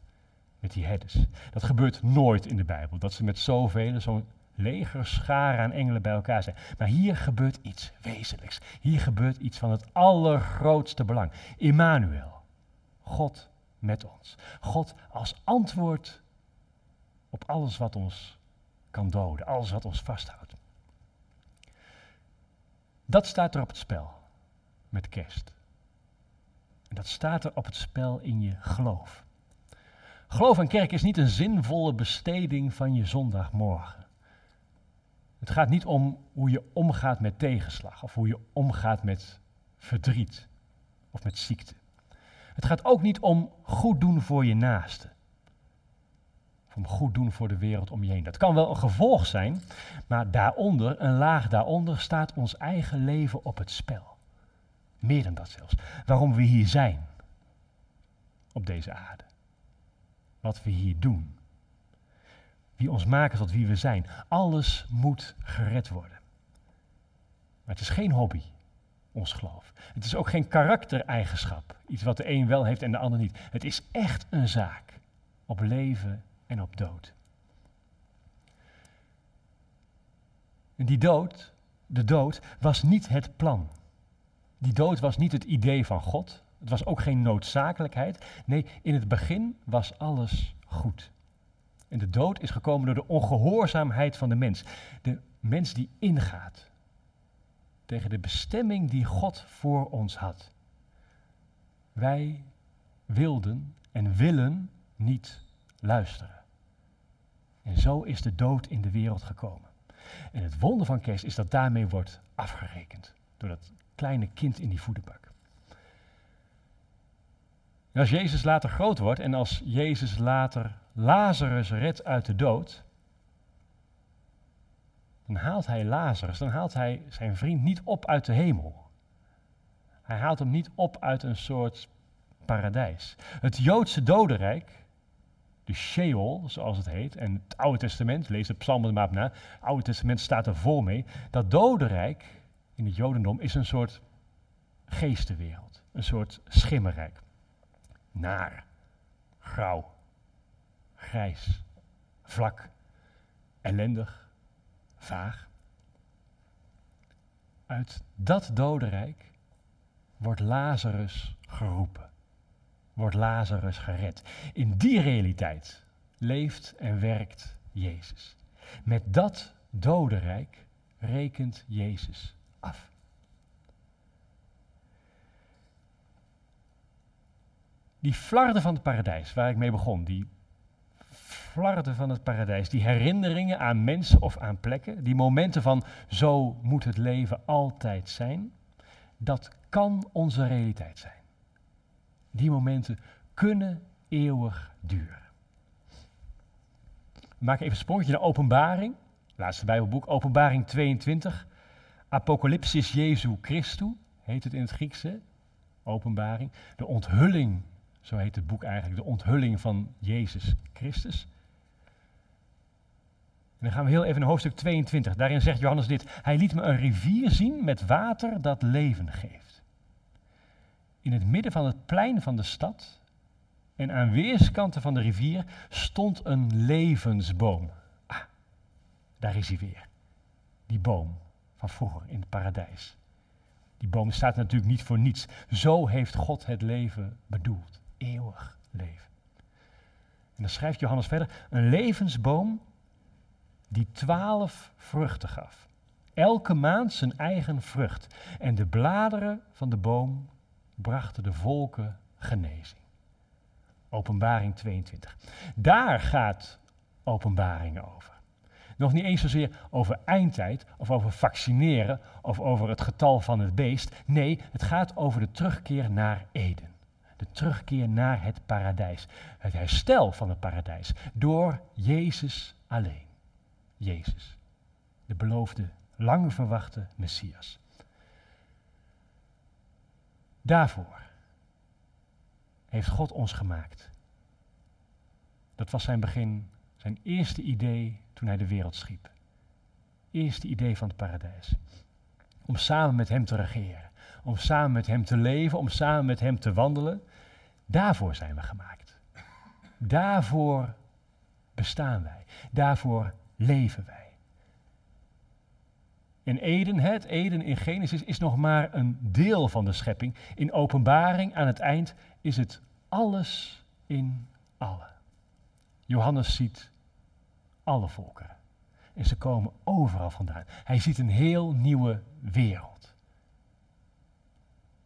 met die herders. Dat gebeurt nooit in de Bijbel, dat ze met zoveel, zo'n leger scharen aan engelen bij elkaar zijn. Maar hier gebeurt iets wezenlijks. Hier gebeurt iets van het allergrootste belang. Immanuel, God met ons. God als antwoord op alles wat ons kan doden, alles wat ons vasthoudt. Dat staat er op het spel met kerst. En dat staat er op het spel in je geloof. Geloof en kerk is niet een zinvolle besteding van je zondagmorgen. Het gaat niet om hoe je omgaat met tegenslag of hoe je omgaat met verdriet of met ziekte. Het gaat ook niet om goed doen voor je naaste. Om goed doen voor de wereld om je heen. Dat kan wel een gevolg zijn, maar daaronder, een laag daaronder, staat ons eigen leven op het spel. Meer dan dat zelfs. Waarom we hier zijn. Op deze aarde. Wat we hier doen. Wie ons maken tot wie we zijn. Alles moet gered worden. Maar het is geen hobby, ons geloof. Het is ook geen karaktereigenschap. Iets wat de een wel heeft en de ander niet. Het is echt een zaak. Op leven en op dood. En die dood, de dood, was niet het plan. Die dood was niet het idee van God. Het was ook geen noodzakelijkheid. Nee, in het begin was alles goed. En de dood is gekomen door de ongehoorzaamheid van de mens. De mens die ingaat tegen de bestemming die God voor ons had. Wij wilden en willen niet luisteren. En zo is de dood in de wereld gekomen. En het wonder van kerst is dat daarmee wordt afgerekend. Door dat kleine kind in die voederbak. En als Jezus later groot wordt en als Jezus later Lazarus redt uit de dood, dan haalt hij Lazarus, dan haalt hij zijn vriend niet op uit de hemel. Hij haalt hem niet op uit een soort paradijs. Het Joodse dodenrijk, Sheol, zoals het heet, en het Oude Testament, lees de psalmen maar op na, het Oude Testament staat er vol mee, dat dodenrijk in het Jodendom is een soort geestenwereld, een soort schimmerrijk. Naar, grauw, grijs, vlak, ellendig, vaag. Uit dat dodenrijk wordt Lazarus geroepen, wordt Lazarus gered. In die realiteit leeft en werkt Jezus. Met dat dodenrijk rekent Jezus af. Die flarden van het paradijs, waar ik mee begon, die flarden van het paradijs, die herinneringen aan mensen of aan plekken, die momenten van zo moet het leven altijd zijn, dat kan onze realiteit zijn. Die momenten kunnen eeuwig duren. We maken even een sprongetje naar Openbaring, laatste Bijbelboek, Openbaring 22. Apocalypsis Jezu Christu heet het in het Griekse, openbaring. De onthulling, zo heet het boek eigenlijk, de onthulling van Jezus Christus. En dan gaan we heel even naar hoofdstuk 22. Daarin zegt Johannes dit. Hij liet me een rivier zien met water dat leven geeft. In het midden van het plein van de stad en aan weerskanten van de rivier stond een levensboom. Ah, daar is hij weer. Die boom van vroeger in het paradijs. Die boom staat natuurlijk niet voor niets. Zo heeft God het leven bedoeld. Eeuwig leven. En dan schrijft Johannes verder: een levensboom die twaalf vruchten gaf. Elke maand zijn eigen vrucht. En de bladeren van de boom brachten de volken genezing. Openbaring 22. Daar gaat openbaring over. Nog niet eens zozeer over eindtijd of over vaccineren of over het getal van het beest. Nee, het gaat over de terugkeer naar Eden. De terugkeer naar het paradijs. Het herstel van het paradijs door Jezus alleen. Jezus, de beloofde, lang verwachte Messias. Daarvoor heeft God ons gemaakt. Dat was zijn begin, zijn eerste idee toen hij de wereld schiep. Eerste idee van het paradijs. Om samen met hem te regeren, om samen met hem te leven, om samen met hem te wandelen. Daarvoor zijn we gemaakt. Daarvoor bestaan wij. Daarvoor leven wij. En Eden, het Eden in Genesis, is nog maar een deel van de schepping. In openbaring aan het eind is het alles in alle. Johannes ziet alle volkeren. En ze komen overal vandaan. Hij ziet een heel nieuwe wereld.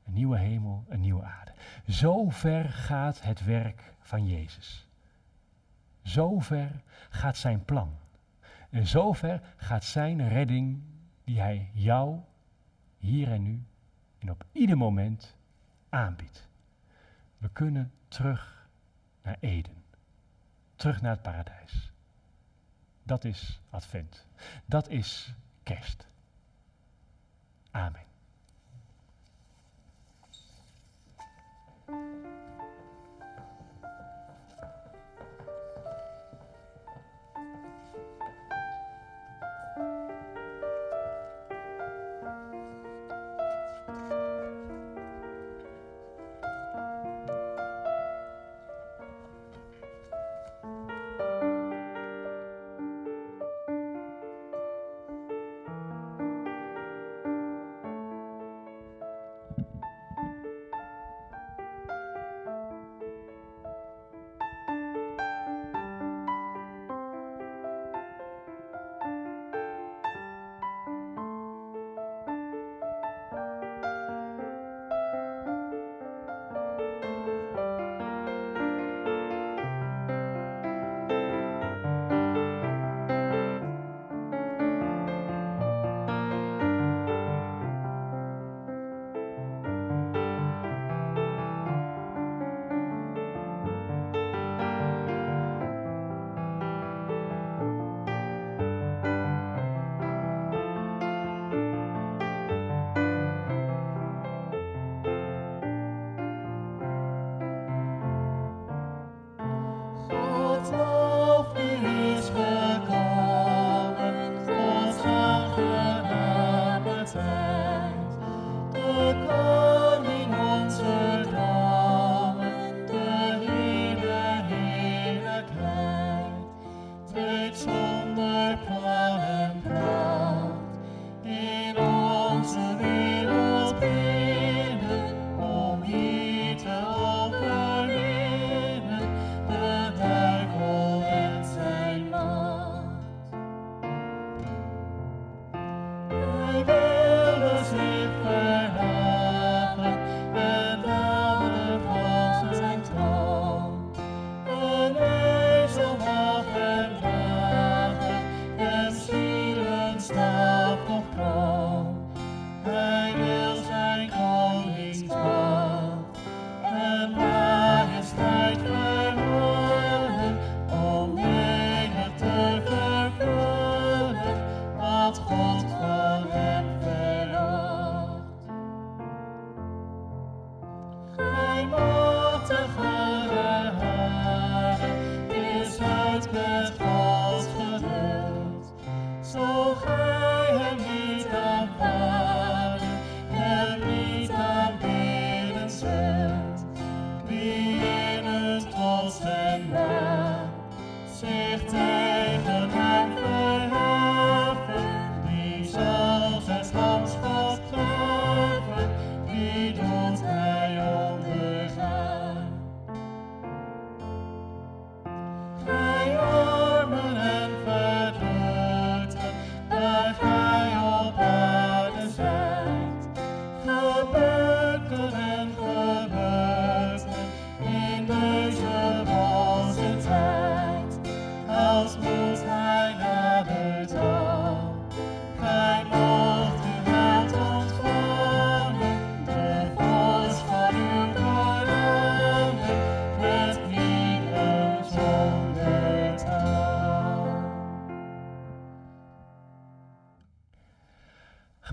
Een nieuwe hemel, een nieuwe aarde. Zo ver gaat het werk van Jezus. Zo ver gaat zijn plan. En zo ver gaat zijn redding die hij jou hier en nu en op ieder moment aanbiedt. We kunnen terug naar Eden. Terug naar het paradijs. Dat is Advent. Dat is kerst. Amen.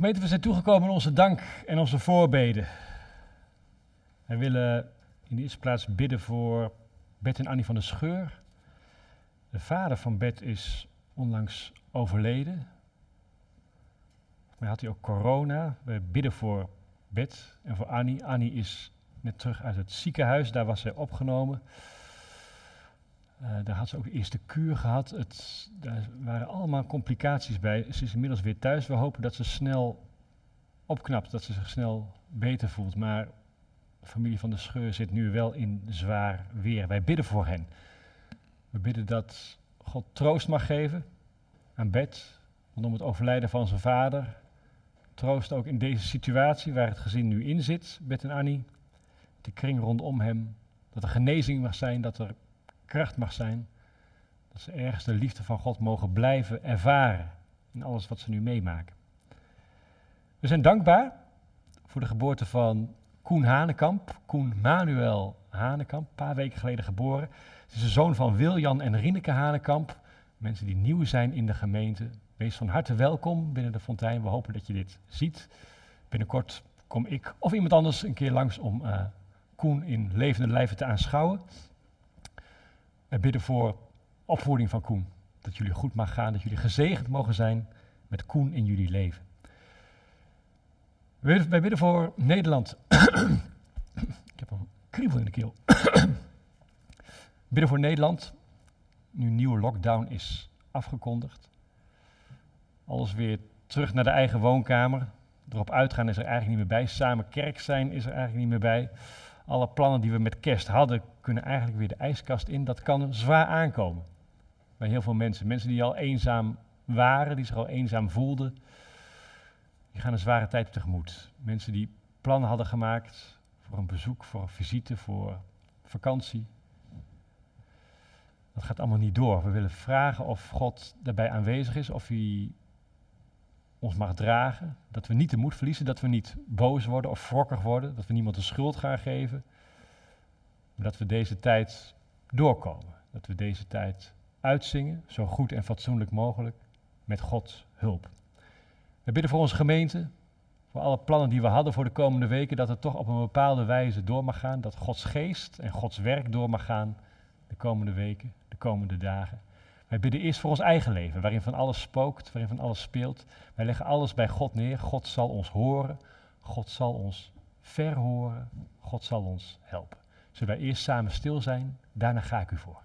We zijn toegekomen aan onze dank en onze voorbeden. Wij willen in de eerste plaats bidden voor Bert en Annie van der Scheur. De vader van Bet is onlangs overleden. Maar had hij ook corona. We bidden voor Bet en voor Annie. Annie is net terug uit het ziekenhuis, daar was zij opgenomen. Uh, daar had ze ook de eerste kuur gehad. Het, daar waren allemaal complicaties bij. Ze is inmiddels weer thuis. We hopen dat ze snel opknapt, dat ze zich snel beter voelt. Maar de familie van de Scheur zit nu wel in zwaar weer. Wij bidden voor hen. We bidden dat God troost mag geven aan Bed rondom het overlijden van zijn vader. Troost ook in deze situatie waar het gezin nu in zit, Bet en Annie. De kring rondom hem. Dat er genezing mag zijn, dat er kracht mag zijn. Dat ze ergens de liefde van God mogen blijven ervaren in alles wat ze nu meemaken. We zijn dankbaar voor de geboorte van Koen Hanekamp. Koen Manuel Hanekamp, een paar weken geleden geboren. Het is de zoon van Wiljan en Rineke Hanekamp. Mensen die nieuw zijn in de gemeente. Wees van harte welkom binnen de fontein. We hopen dat je dit ziet. Binnenkort kom ik of iemand anders een keer langs om uh, Koen in levende lijven te aanschouwen. We bidden voor opvoeding van Koen. Dat jullie goed mag gaan, dat jullie gezegend mogen zijn met Koen in jullie leven. Wij bidden voor Nederland. ik heb een kriebel in de keel. bidden voor Nederland. Nu nieuwe lockdown is afgekondigd. Alles weer terug naar de eigen woonkamer. Erop uitgaan is er eigenlijk niet meer bij. Samen kerk zijn is er eigenlijk niet meer bij. Alle plannen die we met kerst hadden, kunnen eigenlijk weer de ijskast in. Dat kan zwaar aankomen bij heel veel mensen. Mensen die al eenzaam waren, die zich al eenzaam voelden, die gaan een zware tijd tegemoet. Mensen die plannen hadden gemaakt voor een bezoek, voor een visite, voor vakantie. Dat gaat allemaal niet door. We willen vragen of God daarbij aanwezig is, of hij ons mag dragen. Dat we niet de moed verliezen, dat we niet boos worden of wrokkig worden, dat we niemand de schuld gaan geven. Maar dat we deze tijd doorkomen. Dat we deze tijd uitzingen, zo goed en fatsoenlijk mogelijk, met Gods hulp. We bidden voor onze gemeente, voor alle plannen die we hadden voor de komende weken, dat het toch op een bepaalde wijze door mag gaan, dat Gods geest en Gods werk door mag gaan de komende weken, de komende dagen. Wij bidden eerst voor ons eigen leven, waarin van alles spookt, waarin van alles speelt. Wij leggen alles bij God neer. God zal ons horen, God zal ons verhoren, God zal ons helpen. Zullen wij eerst samen stil zijn, daarna ga ik u voor.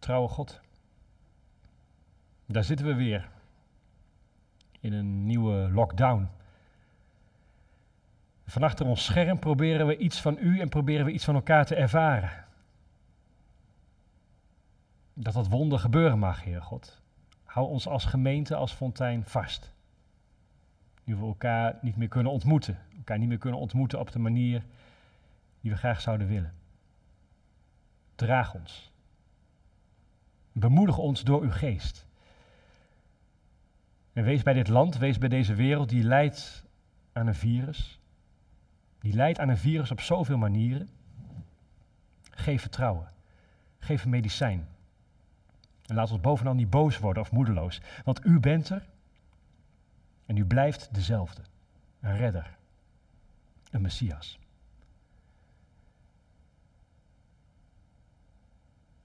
Trouwe God. Daar zitten we weer. In een nieuwe lockdown. Van achter ons scherm proberen we iets van u en proberen we iets van elkaar te ervaren. Dat dat wonder gebeuren mag, Heer God. Hou ons als gemeente, als fontein vast. Nu we elkaar niet meer kunnen ontmoeten. Elkaar niet meer kunnen ontmoeten op de manier die we graag zouden willen. Draag ons. Bemoedig ons door uw geest. En wees bij dit land, wees bij deze wereld die lijdt aan een virus. Die lijdt aan een virus op zoveel manieren. Geef vertrouwen. Geef een medicijn. En laat ons bovenal niet boos worden of moedeloos. Want u bent er en u blijft dezelfde. Een redder. Een Messias.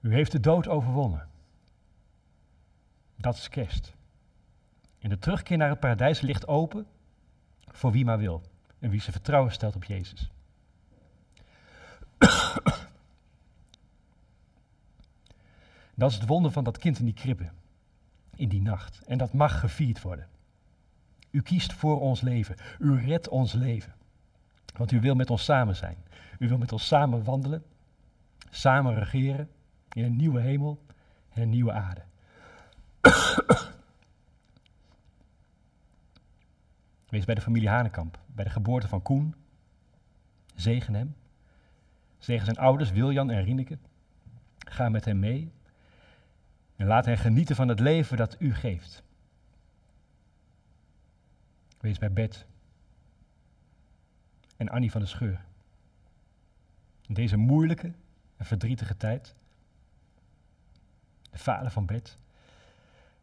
U heeft de dood overwonnen. Dat is kerst. En de terugkeer naar het paradijs ligt open voor wie maar wil. En wie zijn vertrouwen stelt op Jezus. Dat is het wonder van dat kind in die kribbe. In die nacht. En dat mag gevierd worden. U kiest voor ons leven. U redt ons leven. Want u wil met ons samen zijn. U wil met ons samen wandelen, samen regeren in een nieuwe hemel en een nieuwe aarde. Wees bij de familie Hanekamp, bij de geboorte van Koen. Zegen hem. Zegen zijn ouders, Wiljan en Rieneke. Ga met hem mee. En laat hen genieten van het leven dat u geeft. Wees bij Bed. En Annie van de Scheur. In deze moeilijke en verdrietige tijd. De vader van Bed.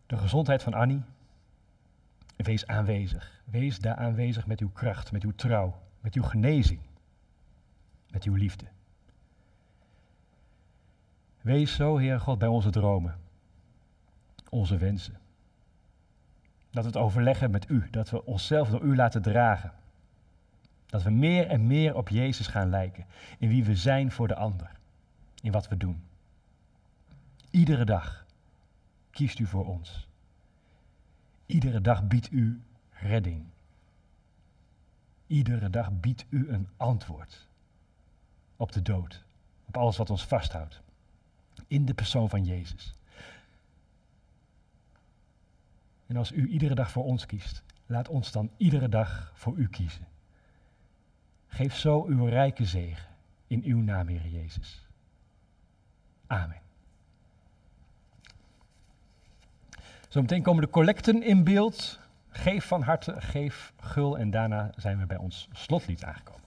De gezondheid van Annie. Wees aanwezig. Wees daar aanwezig met uw kracht, met uw trouw, met uw genezing, met uw liefde. Wees zo, Heer God, bij onze dromen, onze wensen. Dat we het overleggen met U, dat we onszelf door U laten dragen. Dat we meer en meer op Jezus gaan lijken, in wie we zijn voor de ander, in wat we doen. Iedere dag kiest U voor ons. Iedere dag biedt U redding. Iedere dag biedt U een antwoord op de dood, op alles wat ons vasthoudt, in de persoon van Jezus. En als U iedere dag voor ons kiest, laat ons dan iedere dag voor U kiezen. Geef zo uw rijke zegen in uw naam, Heer Jezus. Amen. Zometeen komen de collecten in beeld. Geef van harte, geef gul en daarna zijn we bij ons slotlied aangekomen.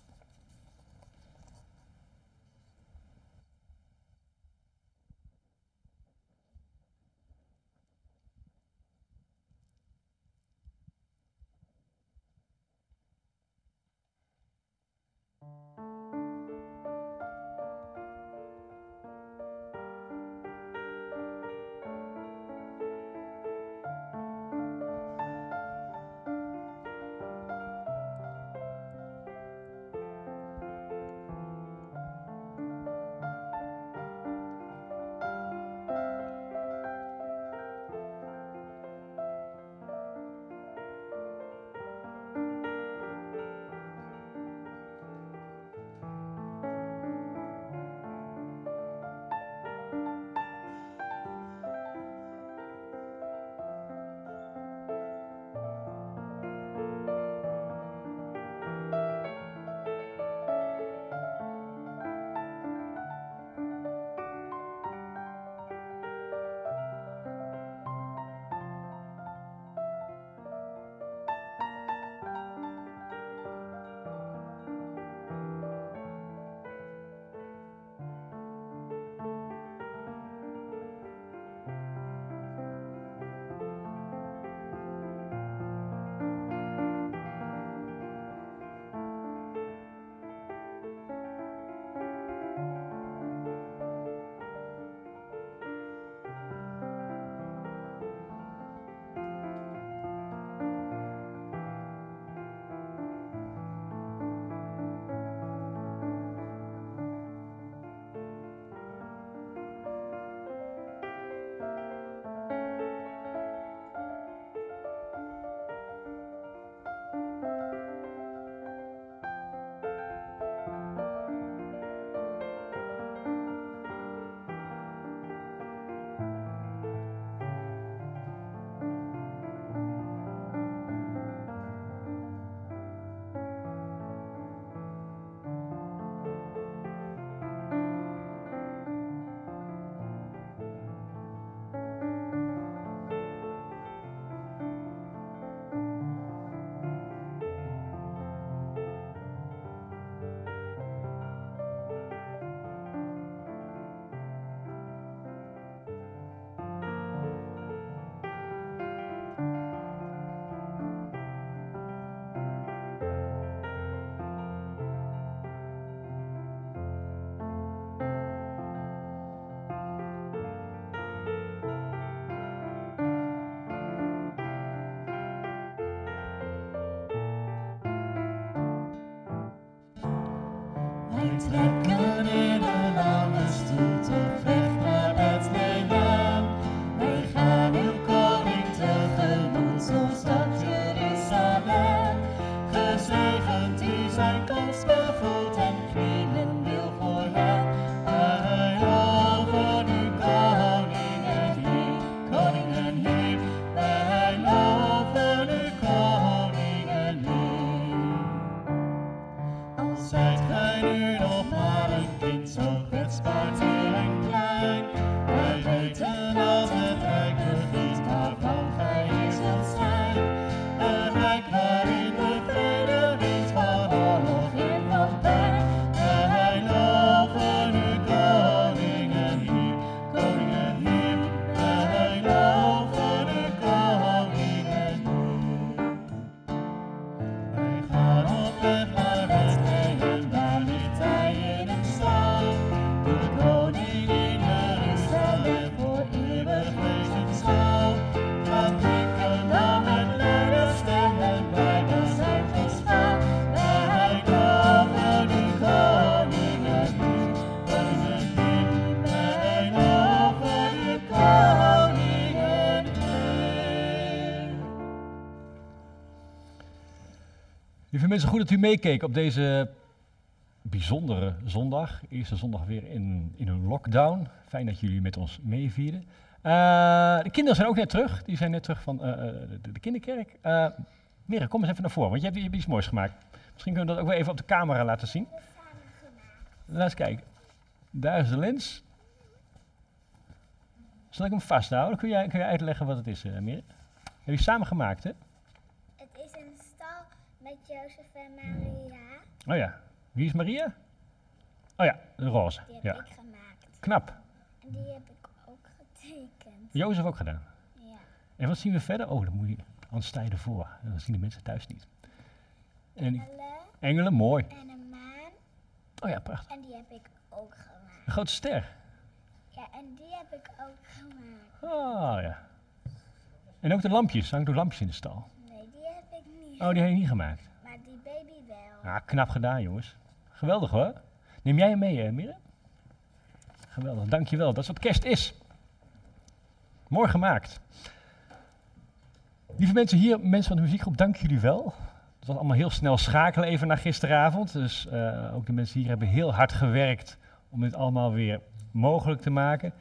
Mensen, goed dat u meekeek op deze bijzondere zondag. Eerste zondag weer in, in een lockdown. Fijn dat jullie met ons meevierden. Uh, de kinderen zijn ook net terug. Die zijn net terug van uh, de, de, kinderkerk. Uh, kom eens even naar voren, want je hebt, iets moois gemaakt. Misschien kunnen we dat ook wel even op de camera laten zien. Laat eens kijken. Daar is de lens. Zal ik hem vasthouden? Kun jij, kun jij uitleggen wat het is, Mira? Heb je samen gemaakt, hè? Het is een stal met Jozef en Maria. Oh ja. Wie is Maria? Oh ja, de roze. Die heb ja. ik gemaakt. Knap. En die heb ik ook getekend. Jozef ook gedaan. Ja. En wat zien we verder? Oh, dan moet je anders sta je ervoor. Dan zien de mensen thuis niet. En Engelen engelen, mooi. en een maan. Oh ja, prachtig. En die heb ik ook gemaakt. Een grote ster. Ja, en die heb ik ook gemaakt. Oh ja. En ook de lampjes. Hangt ook lampjes in de stal. Nee, die heb ik niet. Oh, die heb je niet gemaakt. Maar die baby wel. Ah, knap gedaan, jongens. Geweldig hoor. Neem jij hem mee, hè, Mirre? Geweldig, dankjewel. Dat is wat kerst is. Mooi gemaakt. Lieve mensen hier, mensen van de muziekgroep, dank jullie wel. Het was allemaal heel snel schakelen even naar gisteravond. Dus eh, ook de mensen hier hebben heel hard gewerkt om dit allemaal weer mogelijk te maken.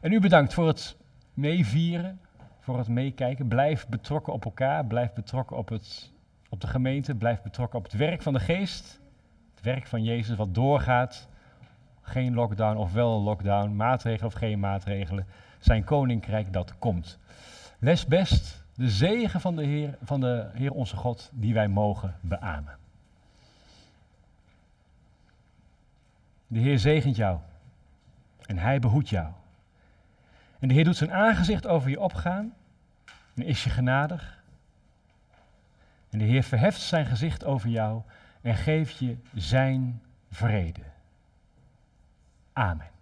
En u bedankt voor het meevieren, voor het meekijken. Blijf betrokken op elkaar, blijf betrokken op, het, op de gemeente, blijf betrokken op het werk van de geest. Het werk van Jezus wat doorgaat. Geen lockdown of wel een lockdown, maatregelen of geen maatregelen. Zijn koninkrijk dat komt. Les best de zegen van de Heer, van de Heer onze God die wij mogen beamen. De Heer zegent jou en Hij behoedt jou. En de Heer doet zijn aangezicht over je opgaan en is je genadig. En de Heer verheft zijn gezicht over jou en geeft je zijn vrede. Amen.